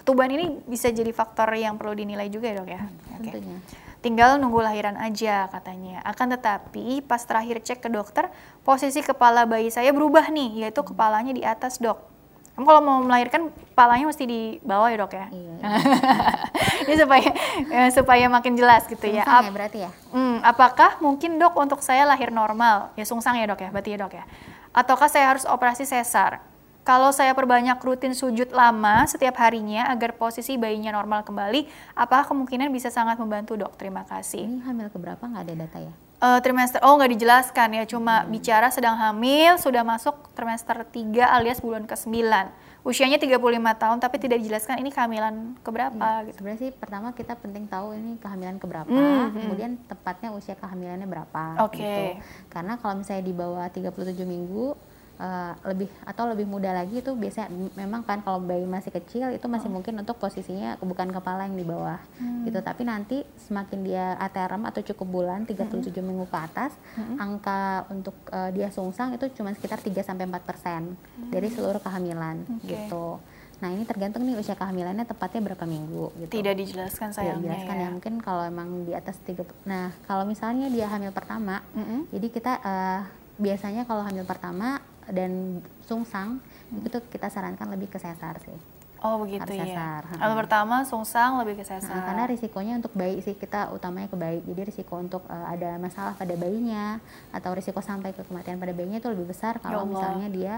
ketuban ini bisa jadi faktor yang perlu dinilai juga ya dok ya. Hmm, okay. Tinggal nunggu lahiran aja katanya. Akan tetapi pas terakhir cek ke dokter, posisi kepala bayi saya berubah nih, yaitu kepalanya di atas dok. Kamu kalau mau melahirkan kepalanya mesti di bawah ya dok ya. Iya. Ini supaya ya, supaya makin jelas gitu sungsang ya. Sungsang ya berarti ya. Hmm, apakah mungkin dok untuk saya lahir normal? Ya sungsang ya dok ya, berarti ya dok ya. Ataukah saya harus operasi sesar? Kalau saya perbanyak rutin sujud lama setiap harinya agar posisi bayinya normal kembali, apakah kemungkinan bisa sangat membantu dok? Terima kasih. Ini hamil keberapa nggak ada data ya? Uh, trimester, oh nggak dijelaskan ya, cuma hmm. bicara sedang hamil, sudah masuk trimester 3 alias bulan ke-9. Usianya 35 tahun tapi tidak dijelaskan ini kehamilan keberapa ya, gitu. Sebenarnya sih pertama kita penting tahu ini kehamilan keberapa, hmm, kemudian tepatnya usia kehamilannya berapa Oke. Okay. Gitu. Karena kalau misalnya di bawah 37 minggu uh, lebih atau lebih muda lagi itu biasanya memang kan kalau bayi masih kecil itu masih oh. mungkin untuk posisinya bukan kepala yang di bawah hmm. gitu tapi nanti semakin dia aterem atau cukup bulan 37 hmm. minggu ke atas hmm. angka untuk uh, dia sungsang itu cuma sekitar 3 sampai 4 persen hmm. dari seluruh kehamilan okay. gitu Nah ini tergantung nih usia kehamilannya tepatnya berapa minggu gitu. Tidak dijelaskan sayangnya Tidak dijelaskan ya. ya. Mungkin kalau emang di atas tiga. Nah kalau misalnya dia hamil pertama, mm -hmm. jadi kita uh, biasanya kalau hamil pertama dan sungsang hmm. itu kita sarankan lebih ke sesar sih. Oh begitu Harus ya. Sesar. Kalau pertama sungsang lebih ke sesar. Nah, karena risikonya untuk bayi sih kita utamanya ke bayi. Jadi risiko untuk uh, ada masalah pada bayinya atau risiko sampai ke kematian pada bayinya itu lebih besar kalau ya misalnya dia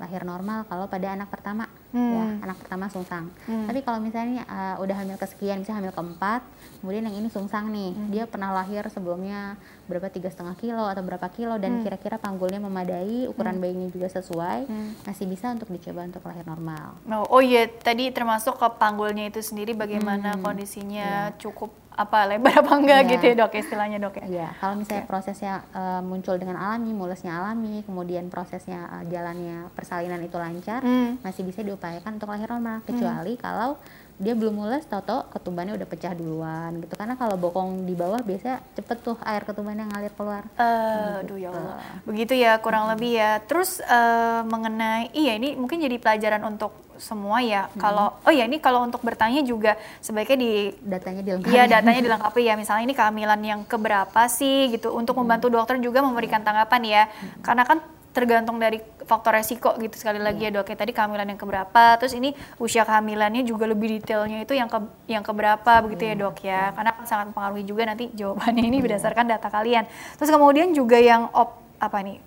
lahir normal kalau pada anak pertama hmm. ya anak pertama sungsang hmm. tapi kalau misalnya uh, udah hamil kesekian misalnya hamil keempat kemudian yang ini sungsang nih hmm. dia pernah lahir sebelumnya berapa tiga setengah kilo atau berapa kilo dan hmm. kira-kira hmm. panggulnya memadai ukuran hmm. bayinya juga sesuai hmm. masih bisa untuk dicoba untuk lahir normal oh, oh iya tadi termasuk ke panggulnya itu sendiri bagaimana hmm. kondisinya yeah. cukup apa lebar apa enggak yeah. gitu ya dok istilahnya dok ya? Iya, kalau misalnya okay. prosesnya uh, muncul dengan alami, mulusnya alami, kemudian prosesnya uh, jalannya persalinan itu lancar, mm. masih bisa diupayakan untuk lahir normal. Kecuali mm. kalau dia belum mulai toto ketumbannya udah pecah duluan gitu karena kalau bokong di bawah biasanya cepet tuh air ketumbannya ngalir keluar uh, aduh ya Allah begitu ya kurang hmm. lebih ya terus uh, mengenai iya ini mungkin jadi pelajaran untuk semua ya hmm. kalau oh ya ini kalau untuk bertanya juga sebaiknya di datanya dilengkapi iya datanya dilengkapi ya misalnya ini kehamilan yang keberapa sih gitu untuk hmm. membantu dokter juga memberikan tanggapan ya hmm. karena kan tergantung dari faktor resiko gitu sekali lagi yeah. ya dok ya tadi kehamilan yang keberapa terus ini usia kehamilannya juga lebih detailnya itu yang ke yang keberapa begitu yeah. ya dok ya karena kan sangat mempengaruhi juga nanti jawabannya ini yeah. berdasarkan data kalian terus kemudian juga yang op apa nih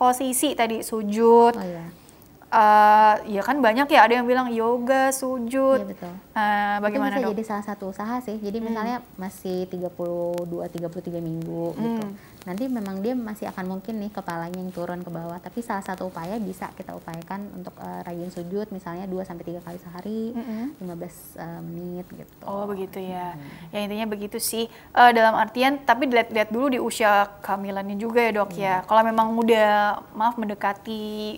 posisi tadi sujud oh, yeah uh, ya kan banyak ya ada yang bilang yoga, sujud. Iya betul. Uh, bagaimana itu bisa dong? jadi salah satu usaha sih. Jadi hmm. misalnya masih 32 33 minggu hmm. gitu. Nanti memang dia masih akan mungkin nih kepalanya yang turun ke bawah, tapi salah satu upaya bisa kita upayakan untuk uh, rajin sujud misalnya 2 sampai 3 kali sehari, hmm. 15 uh, menit gitu. Oh, begitu ya. Hmm. Ya intinya begitu sih. Uh, dalam artian tapi dilihat-lihat dulu di usia kehamilannya juga ya, Dok hmm. ya. Kalau memang udah maaf mendekati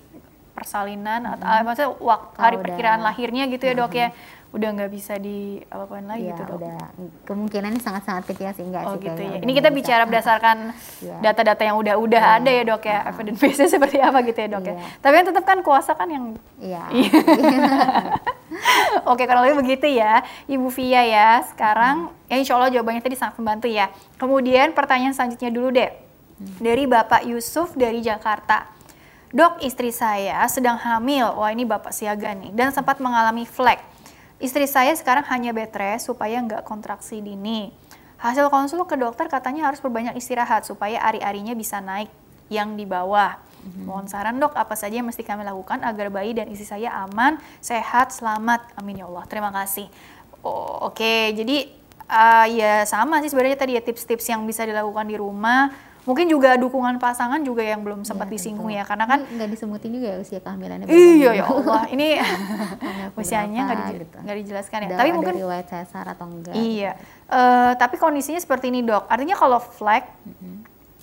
persalinan hmm. atau ah, maksudnya waktu hari udah, perkiraan lahirnya gitu ya dok ya udah nggak bisa di apa lagi ya, gitu dok. Udah kemungkinannya sangat-sangat kecil sih enggak oh, sih gitu ya. Ini kita bicara berdasarkan iya. data-data yang udah-udah ya. ada ya dok ya, uh-huh. evidence base seperti apa gitu ya dok ya. Iya. Tapi yang tetap kan kuasa kan yang Iya. Oke, kalau lebih begitu ya, Ibu Via ya. Sekarang hmm. ya insya Allah jawabannya tadi sangat membantu ya. Kemudian pertanyaan selanjutnya dulu deh. Hmm. Dari Bapak Yusuf dari Jakarta. Dok, istri saya sedang hamil. Wah, ini Bapak siaga nih. Dan sempat mengalami flek. Istri saya sekarang hanya bed rest supaya nggak kontraksi dini. Hasil konsul ke dokter katanya harus berbanyak istirahat supaya ari-arinya bisa naik yang di bawah. Mm-hmm. Mohon saran dok, apa saja yang mesti kami lakukan agar bayi dan istri saya aman, sehat, selamat. Amin ya Allah. Terima kasih. Oh, Oke, okay. jadi uh, ya sama sih sebenarnya tadi ya tips-tips yang bisa dilakukan di rumah Mungkin juga dukungan pasangan juga yang belum sempat Iya, disinggung tentu. ya, karena kan nggak disebutin juga ya usia kehamilannya iya ya minggu. Allah, ini usianya nggak berapa dije- gitu. dijelaskan ya. Ada, Tapi mungkin riwayat sesar atau enggak Iya, Eh, tapi kondisinya seperti ini dok. Artinya kalau flag,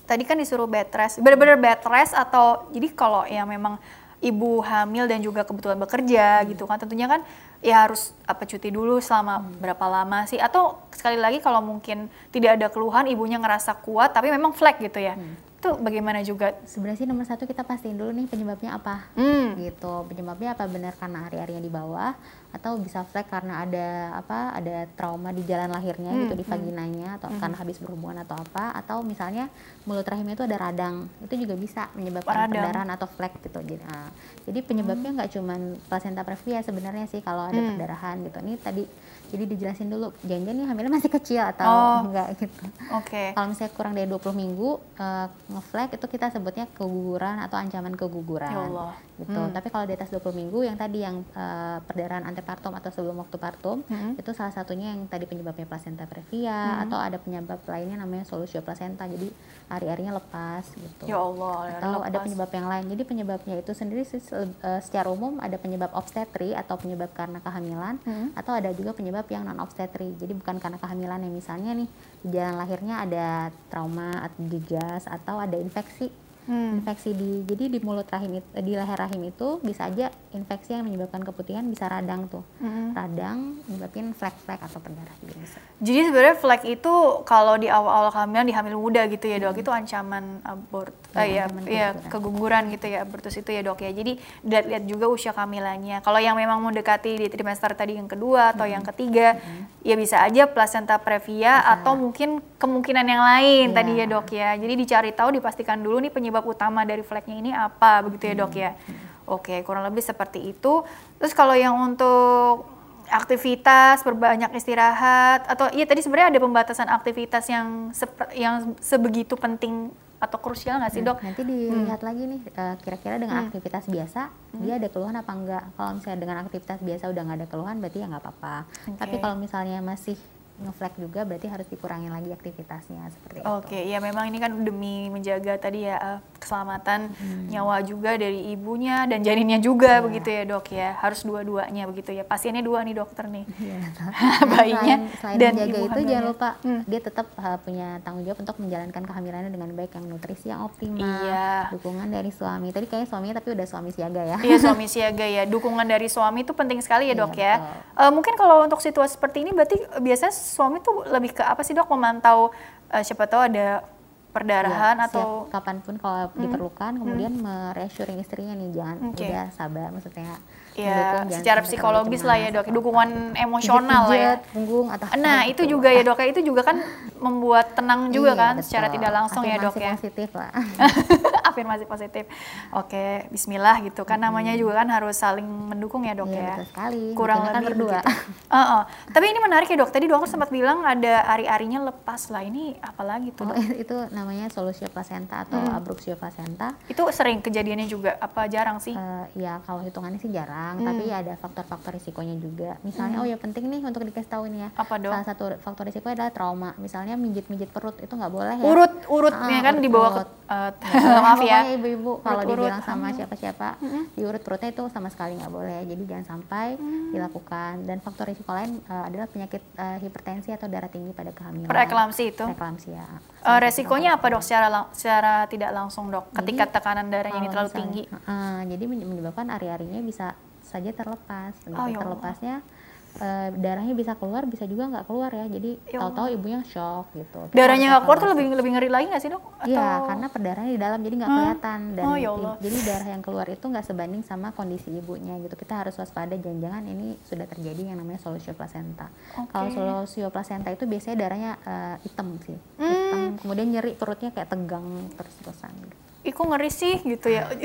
tadi kan disuruh bed rest, benar-benar bed rest atau jadi kalau yang memang ibu hamil dan juga kebetulan bekerja gitu kan, tentunya kan ya harus apa cuti dulu selama berapa lama sih? Atau sekali lagi kalau mungkin tidak ada keluhan, ibunya ngerasa kuat, tapi memang flag gitu ya, itu bagaimana juga? sebenarnya sih nomor satu kita pastiin dulu nih penyebabnya apa Hmm, gitu. Penyebabnya apa? Benar karena hari-harinya di bawah atau bisa flag karena ada apa ada trauma di jalan lahirnya Hmm, gitu di vaginanya atau karena habis berhubungan atau apa atau misalnya mulut rahimnya itu ada radang itu juga bisa menyebabkan Radang. perdarahan atau flag gitu jadi ah, jadi penyebabnya nggak cuman placenta previa sebenarnya sih kalau ada Hmm. perdarahan gitu ini tadi jadi dijelasin dulu jangan nih hamilnya masih kecil atau Oh. enggak gitu oke. kalau misalnya kurang dari 20 minggu uh, ngeflag itu kita sebutnya keguguran atau ancaman keguguran Ya Allah. Gitu. Hmm. Tapi kalau di atas 20 minggu yang tadi yang uh, perdarahan antepartum atau sebelum waktu partum Hmm. itu salah satunya yang tadi penyebabnya placenta previa atau ada penyebab lainnya namanya solusio placenta. Jadi hari-harinya lepas gitu. Ya Allah. Atau ada lepas. penyebab yang lain. Jadi penyebabnya itu sendiri uh, secara umum ada penyebab obstetri atau penyebab karena kehamilan Hmm. atau ada juga penyebab yang non obstetri. Jadi bukan karena kehamilan yang misalnya nih di jalan lahirnya ada trauma atau digas atau ada infeksi. Hmm. Infeksi di jadi di mulut rahim itu, di leher rahim itu bisa aja infeksi yang menyebabkan keputihan bisa radang tuh. Hmm. Radang menyebabkan flek-flek atau berdarah juga bisa. Jadi sebenarnya flag itu kalau di awal-awal kehamilan di hamil muda gitu ya dok, itu ancaman abort, Ya, eh, ya, ya keguguran. gitu ya abortus itu ya dok ya. Jadi lihat-lihat juga usia kehamilannya. Kalau yang memang mendekati di trimester tadi yang kedua atau yang ketiga, ya bisa aja placenta previa atau mungkin kemungkinan yang lain Iya. tadi ya dok ya. Jadi dicari tahu, dipastikan dulu nih penyebab utama dari flagnya ini apa begitu ya dok ya. Oke, kurang lebih seperti itu. Terus kalau yang untuk aktivitas, berbanyak istirahat atau iya tadi sebenarnya ada pembatasan aktivitas yang yang sebegitu penting atau krusial nggak sih dok? Nanti dilihat lagi nih eh, kira-kira dengan aktivitas biasa dia ada keluhan apa enggak. Kalau misalnya dengan aktivitas biasa udah nggak ada keluhan berarti ya nggak apa-apa. Tapi Oke. kalau misalnya masih ngeflag juga berarti harus dikurangin lagi aktivitasnya seperti itu. Oke, ya memang ini kan demi menjaga tadi ya eh, keselamatan nyawa juga dari ibunya dan janinnya juga begitu ya dok ya. Harus dua-duanya begitu ya. Pasiennya dua nih dokter nih. Iya. Bayinya selain, selain dan menjaga ibu itu jangan hamilnya. lupa Hmm. dia tetap uh, punya tanggung jawab untuk menjalankan kehamilannya dengan baik yang nutrisi yang optimal, Iya. dukungan dari suami. Tadi kayaknya suaminya tapi udah suami siaga ya. Iya suami siaga ya. Dukungan dari suami itu penting sekali ya dok ya. betul. Eh, mungkin kalau untuk situasi seperti ini berarti biasanya suami tuh lebih ke apa sih dok? Memantau eh, siapa tahu ada perdarahan Iya, atau siap kapan pun kalau diperlukan kemudian mereassuring istrinya nih jangan Oke. udah sabar maksudnya ya secara psikologis lah ya dok. Dukungan emosional lah ya. Punggung atau Nah itu juga ya dok ya itu juga kan membuat tenang juga Iya, kan betul. secara tidak langsung ya dok Afirmasi ya. positif lah Afirmasi positif. Oke, Bismillah gitu kan namanya juga kan harus saling mendukung ya dok Iya, ya. betul sekali. Kurang Bikinnya kan lebih berdua. begitu. Heeh. Tapi ini menarik ya dok. Tadi dokter sempat bilang ada ari-arinya lepas lah. Ini apa lagi tuh Oh, itu namanya solusio placenta atau Hmm. abruxio placenta Itu sering kejadiannya juga apa jarang sih? Eh, ya kalau hitungannya sih jarang, tapi Hmm. ada faktor-faktor risikonya juga. Misalnya, oh ya penting nih untuk dikasih tahu ini ya. Apa, Dok? Salah satu faktor risiko adalah trauma. Misalnya mijit-mijit perut itu nggak boleh ya. urut urutnya Ah, kan urut dibawa ke Nah, maaf ya. ibu-ibu kalau dibilang sama siapa-siapa, diurut perutnya itu sama sekali nggak boleh. Jadi jangan sampai Hmm. dilakukan. Dan faktor risiko lain eh, adalah penyakit eh, hipertensi atau darah tinggi pada kehamilan. Preeklamsi itu. Preeklamsia. Eh, resikonya apa dok secara lang- secara tidak langsung dok? Ketika tekanan darahnya ini terlalu misalnya- tinggi. Heeh, jadi menye- menyebabkan ari-arinya bisa saja terlepas. Gitu. Oh, ya. Terlepasnya eh, darahnya bisa keluar, bisa juga nggak keluar ya. Jadi Ya tahu-tahu ibunya shock gitu. Kita Darahnya nggak keluar tuh lebih lebih ngeri lagi nggak sih dok? Iya, karena perdarahannya di dalam jadi nggak Hah? kelihatan dan Oh, ya Allah. jadi darah yang keluar itu nggak sebanding sama kondisi ibunya gitu. Kita harus waspada jangan-jangan ini sudah terjadi yang namanya solusio placenta. Oke. Kalau solusio placenta itu biasanya darahnya eh, hitam sih, Hmm. hitam. Kemudian nyeri perutnya kayak tegang terus-terusan. Gitu. Kok ngeri sih gitu ya.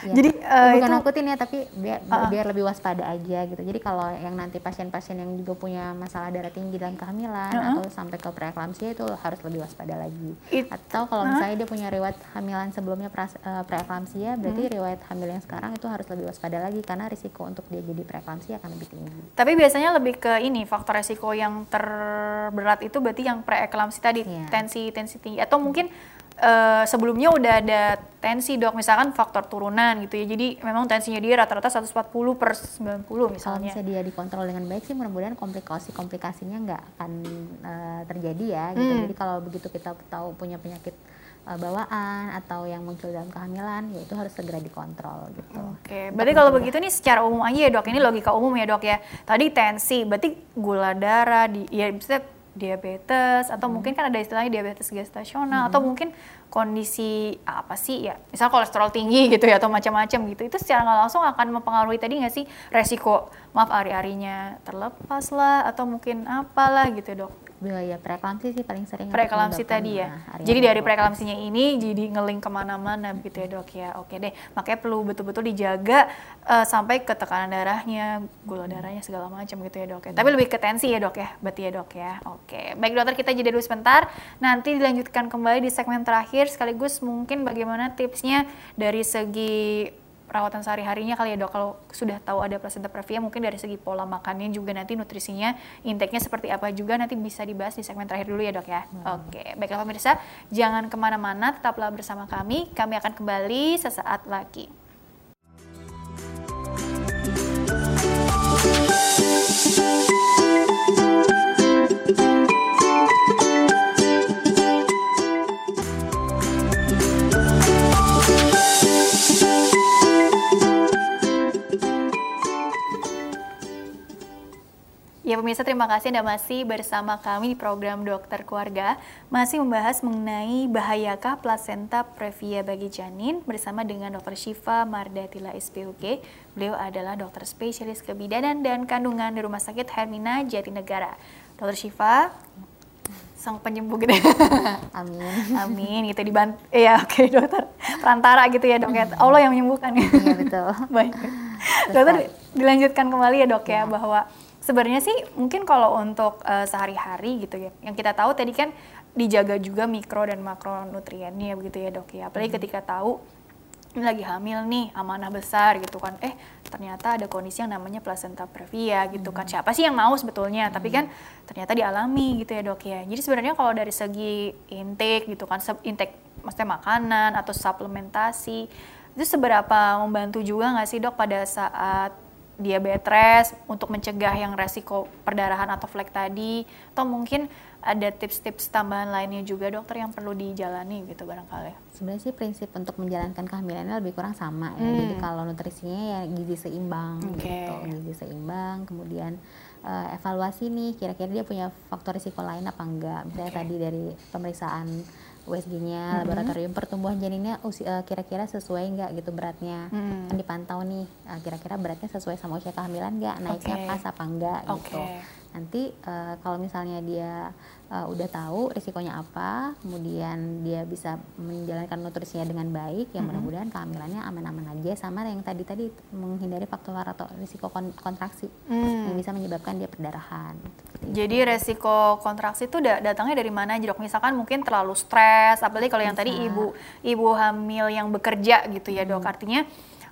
Iya. Jadi eh, bukan itu nakutin ya tapi biar, Ah. biar lebih waspada aja gitu jadi kalau yang nanti pasien-pasien yang juga punya masalah darah tinggi dalam kehamilan Ah. atau sampai ke preeklamsia itu harus lebih waspada lagi It- atau kalau misalnya dia punya riwayat hamilan sebelumnya pras- eh, preeklamsia berarti Hmm. riwayat hamil yang sekarang itu harus lebih waspada lagi karena risiko untuk dia jadi preeklamsia akan lebih tinggi Tapi biasanya lebih ke ini faktor resiko yang terberat itu berarti yang preeklamsi tadi Iya. tensi tensi tinggi atau mungkin eh, sebelumnya udah ada tensi dok, misalkan faktor turunan gitu ya. Jadi memang tensinya dia rata-rata 140 per 90 Kalau misalnya. misalnya dia dikontrol dengan baik sih mudah-mudahan komplikasi-komplikasinya nggak akan eh, terjadi ya gitu. Hmm. Jadi kalau begitu kita tahu punya penyakit eh, bawaan atau yang muncul dalam kehamilan ya itu harus segera dikontrol gitu. Oke, berarti kalau begitu nih secara umum aja ya dok, ini logika umum ya dok ya. Tadi tensi, berarti gula darah, di, ya misalnya diabetes, atau mungkin kan ada istilahnya diabetes gestasional, atau mungkin kondisi apa sih ya, misal kolesterol tinggi gitu ya, atau macam-macam gitu, itu secara nggak langsung akan mempengaruhi tadi nggak sih resiko, maaf ari-arinya terlepas lah, atau mungkin apalah gitu dok. Biaya preeklamsi sih paling sering Preeklamsi tadi ya. nah, Jadi dari preeklamsinya ini jadi ngeling ke mana-mana begitu ya dok ya. Oke deh, makanya perlu betul-betul dijaga eh, sampai ke tekanan darahnya, gula darahnya segala macam gitu ya dok ya. Tapi lebih ke tensi ya dok ya, berarti ya dok ya. Oke, baik dokter kita jeda dulu sebentar. Nanti dilanjutkan kembali di segmen terakhir sekaligus mungkin bagaimana tipsnya dari segi perawatan sehari-harinya kali ya dok? Kalau sudah tahu ada placenta previa mungkin dari segi pola makannya juga nanti nutrisinya intake-nya seperti apa juga nanti bisa dibahas di segmen terakhir dulu ya dok ya? Oke baiklah pemirsa jangan ke mana-mana tetaplah bersama kami. Kami akan kembali sesaat lagi Ya pemirsa terima kasih Anda masih bersama kami di program Dokter Keluarga. Masih membahas mengenai bahayakah plasenta previa bagi janin Bersama dengan Dr. Syifa Mardatila SPUG Beliau adalah dokter spesialis kebidanan dan kandungan di Rumah Sakit Hermina Jatinegara. Dr. Syifa sang penyembuh gitu. Amin. Amin. Gitu dibantu. Ya oke dokter. Perantara gitu ya dok ya. Allah yang menyembuhkan. Ya Iya betul. baik. Dokter dilanjutkan kembali ya dok ya bahwa sebenarnya sih mungkin kalau untuk eh, sehari-hari gitu ya yang kita tahu tadi kan dijaga juga mikro dan makronutriennya begitu ya dok ya. Apalagi ketika tahu ini lagi hamil nih amanah besar gitu kan eh ternyata ada kondisi yang namanya placenta previa gitu kan. Siapa sih yang mau sebetulnya? Tapi kan ternyata dialami gitu ya dok ya. Jadi sebenarnya kalau dari segi intake gitu kan intake maksudnya makanan atau suplementasi itu seberapa membantu juga nggak sih dok pada saat diabetes untuk mencegah yang resiko perdarahan atau flek tadi atau mungkin ada tips-tips tambahan lainnya juga dokter yang perlu dijalani gitu barangkali Sebenarnya sih prinsip untuk menjalankan kehamilannya lebih kurang sama ya. Jadi kalau nutrisinya ya gizi seimbang Hmm. Oke. gitu, gizi seimbang. Kemudian eh, evaluasi nih kira-kira dia punya faktor risiko lain apa enggak. Misalnya Oke. tadi dari pemeriksaan USG-nya, Mm-hmm. laboratorium pertumbuhan janinnya usi- eh, kira-kira sesuai enggak gitu beratnya. Mm. Kan dipantau nih eh, kira-kira beratnya sesuai sama usia kehamilan enggak, naiknya Oke. pas apa enggak gitu. Oke. Nanti eh, kalau misalnya dia eh, udah tahu risikonya apa, kemudian dia bisa menjalankan nutrisinya dengan baik, ya mudah-mudahan kehamilannya aman-aman aja sama yang tadi-tadi menghindari faktor atau risiko kon- kontraksi Hmm. yang bisa menyebabkan dia perdarahan. Jadi resiko kontraksi itu da- datangnya dari mana dok? Misalkan mungkin terlalu stres, apalagi kalau yang tadi Bisa. ibu ibu hamil yang bekerja gitu ya dok. Artinya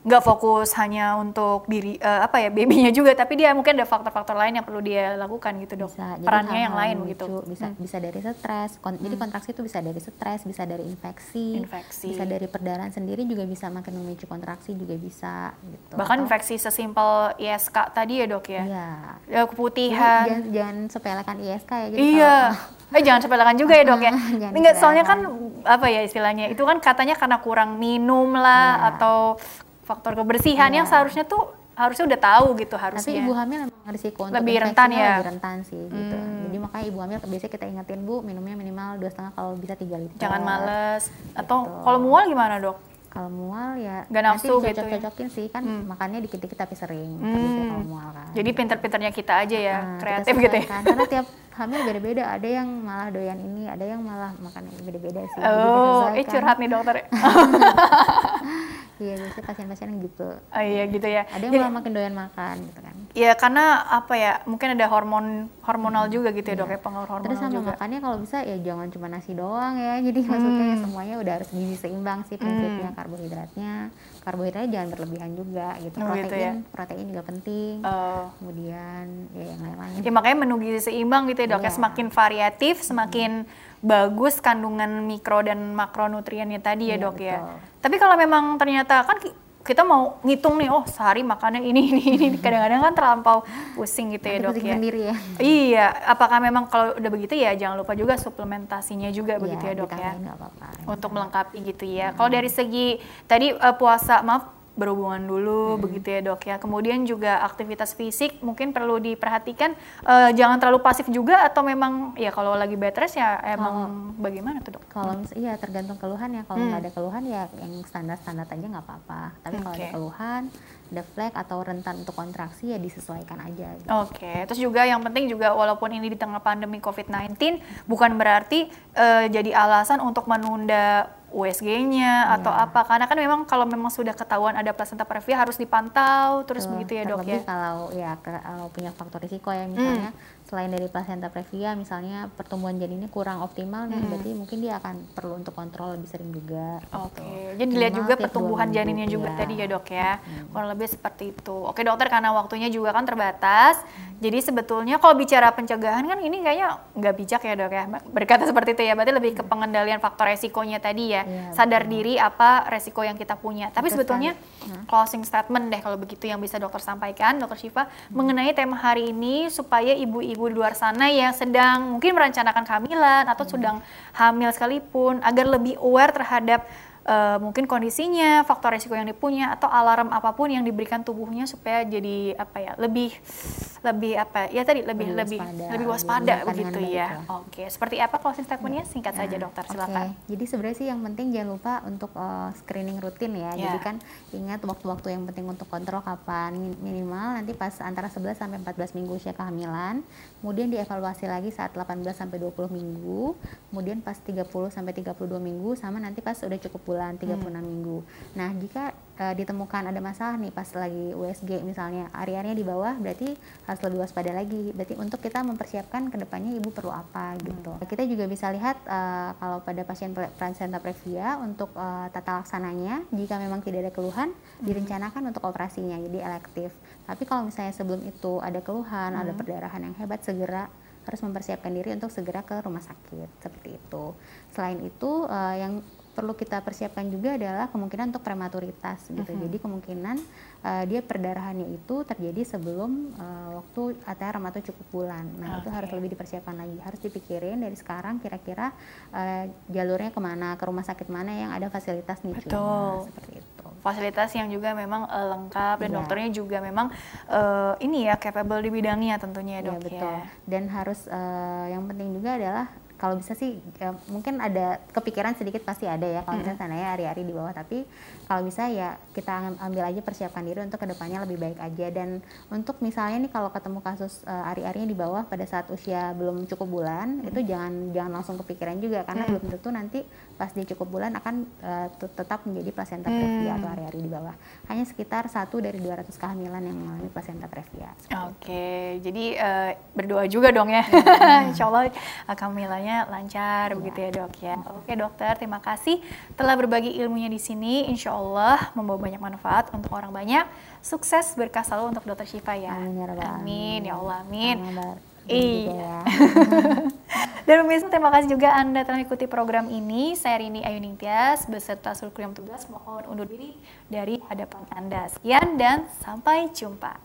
nggak fokus hanya untuk diri eh, apa ya babynya juga, tapi dia mungkin ada faktor-faktor lain yang perlu dia lakukan gitu dok. Bisa, jadi Perannya yang lain lucu, begitu. Bisa Hmm. bisa dari stres. kon- Jadi kontraksi itu bisa dari stres, bisa dari infeksi, Infeksi. bisa dari perdarahan sendiri juga bisa makin memicu kontraksi juga bisa gitu. Bahkan Atau- infeksi sesimpel ISK tadi ya dok ya. Iya. Ya, Jadi keputihan. jangan, jangan sepelekan ISK ya. Jadi Iya. kalau- Eh jangan sepelekan juga ya dok ya. Enggak, soalnya kan apa ya istilahnya itu kan katanya karena kurang minum lah Iya. atau faktor kebersihan yang Iya. seharusnya tuh harusnya udah tahu gitu Tapi harusnya. ibu hamil memang risiko untuk Lebih rentan ya? Lebih rentan sih gitu. Hmm. Jadi makanya ibu hamil biasanya kita ingetin bu minumnya minimal dua setengah kalau bisa 3 liter. Jangan males. Atau Gitu. kalau mual gimana dok? Kalau mual ya Nggak nanti nafsu gitu ya? dicocok-cocokin sih kan Hmm. makannya dikit-dikit tapi sering. Hmm. Kalau mual kan. Jadi pinter-pinternya kita aja ya, Nah, kreatif gitu ya. Karena tiap hamil beda-beda. Ada yang malah doyan ini, ada yang malah makan ini beda-beda sih. Oh, eh curhat nih dokter. Iya biasanya pasien-pasien gitu. oh iya gitu ya. Ada yang Jadi, malah makin doyan makan gitu kan. ya karena apa ya? Mungkin ada hormon hormonal juga gitu ya dok ya pengaruh Hmm, Terus hormonal sama juga. makannya kalau bisa ya jangan cuma nasi doang ya. Jadi maksudnya ya semuanya udah harus gizi seimbang sih prinsipnya karbohidratnya. Karbohidratnya jangan berlebihan juga gitu. Oh, Protein, gitu ya. protein juga penting. Oh. Kemudian ya yang lain-lain. Ya makanya menu gizi seimbang gitu ya dok ya Iya. semakin variatif, semakin bagus kandungan mikro dan makronutriennya tadi ya Iya, dok ya. betul. Tapi kalau memang ternyata kan ki- kita mau ngitung nih, oh sehari makannya ini ini ini, kadang-kadang kan terlampau pusing gitu ya dok ya. sendiri ya. Iya, apakah memang kalau udah begitu ya jangan lupa juga suplementasinya juga begitu ya dok ya nggak apa-apa. untuk melengkapi gitu ya. Kalau dari segi tadi eh, puasa, maaf berhubungan dulu begitu ya dok ya. Kemudian juga aktivitas fisik mungkin perlu diperhatikan. eh, jangan terlalu pasif juga atau memang ya kalau lagi bed rest ya emang bagaimana tuh dok? Kalau mis- iya tergantung keluhan ya. Kalau nggak ada keluhan ya yang standar-standar aja nggak apa-apa. Tapi kalau Oke. ada keluhan, ada flek atau rentan untuk kontraksi ya disesuaikan aja. Gitu. Oke, terus juga yang penting juga walaupun ini di tengah pandemi COVID-19 bukan berarti eh, jadi alasan untuk menunda USG-nya atau apa karena kan memang kalau memang sudah ketahuan ada placenta previa harus dipantau terus Betul. begitu ya dok ya. Kalau ya ke- kalau punya faktor risiko ya misalnya selain dari placenta previa misalnya pertumbuhan janinnya kurang optimal nih berarti mungkin dia akan perlu untuk kontrol lebih sering juga. Oke, gitu. jadi dilihat juga pertumbuhan minggu, janinnya juga iya. tadi ya dok ya, kurang lebih seperti itu. Oke dokter, karena waktunya juga kan terbatas, jadi sebetulnya kalau bicara pencegahan kan ini kayaknya nggak bijak ya dok ya, berkata seperti itu ya, berarti lebih ke pengendalian faktor resikonya tadi ya, Iya, sadar diri apa resiko yang kita punya. Tapi Betul sebetulnya closing statement deh kalau begitu yang bisa dokter sampaikan, dokter Syifa, mengenai tema hari ini supaya ibu-ibu di luar sana yang sedang mungkin merencanakan kehamilan atau sedang hamil sekalipun agar lebih aware terhadap eh, mungkin kondisinya, faktor resiko yang dipunya atau alarm apa pun yang diberikan tubuhnya supaya jadi apa ya lebih lebih apa ya tadi lebih lebih Lebih waspada, lebih lebih waspada begitu ya. lah. Oke, seperti apa closing statementnya singkat saja dokter Oke, silakan. Jadi sebenarnya sih yang penting jangan lupa untuk uh, screening rutin ya. Ya. Jadi kan ingat waktu-waktu yang penting untuk kontrol kapan Min- minimal nanti pas antara 11 sampai 14 minggu usia kehamilan. Kemudian dievaluasi lagi saat 18 sampai 20 minggu. Kemudian pas 30 sampai 32 minggu sama nanti pas udah cukup bulan 36 minggu. Nah, jika uh, ditemukan ada masalah nih pas lagi USG misalnya hari-harinya di bawah berarti harus lebih waspada lagi. Berarti untuk kita mempersiapkan ke depannya ibu perlu apa gitu. Kita juga bisa lihat uh, kalau pada pasien placenta previa untuk uh, tata laksananya jika memang tidak ada keluhan direncanakan untuk operasinya jadi elektif. Tapi kalau misalnya sebelum itu ada keluhan, ada perdarahan yang hebat segera harus mempersiapkan diri untuk segera ke rumah sakit seperti itu. Selain itu uh, yang perlu kita persiapkan juga adalah kemungkinan untuk prematuritas gitu. Jadi kemungkinan uh, dia perdarahannya itu terjadi sebelum uh, waktu ATR atau cukup bulan. Nah itu harus lebih dipersiapkan lagi. Harus dipikirin dari sekarang kira-kira uh, jalurnya ke mana, ke rumah sakit mana yang ada fasilitas nih Betul. seperti itu. fasilitas yang juga memang eh, lengkap dan Iya. dokternya juga memang eh, ini ya capable di bidangnya tentunya ya Iya dok betul. ya. Dan harus eh, yang penting juga adalah kalau bisa sih ya, mungkin ada kepikiran sedikit pasti ada ya kalau misalnya sananya hari-hari di bawah. Tapi kalau bisa ya kita am- ambil aja persiapkan diri untuk ke depannya lebih baik aja. Dan untuk misalnya nih kalau ketemu kasus eh, hari-harinya di bawah pada saat usia belum cukup bulan itu jangan jangan langsung kepikiran juga. Karena belum tentu nanti pas dia cukup bulan akan tet- tetap menjadi placenta previa atau hari-hari di bawah. Hanya sekitar satu dari 200 kehamilan yang mengalami placenta previa Oke, jadi eh, berdoa juga dong ya. Insya Allah eh, kehamilannya lancar begitu ya dok ya. Oke dokter, terima kasih telah berbagi ilmunya di sini. Insya Allah membawa banyak manfaat untuk orang banyak. Sukses berkah selalu untuk dokter Syifa ya. Amin ya Amin ya Allah, amin. Dini Iya. ya. Dan pemirsa terima kasih juga Anda telah mengikuti program ini. Saya Rini Ayu Ningtyas beserta seluruh yang tugas mohon undur diri dari hadapan Anda. Sekian dan sampai jumpa.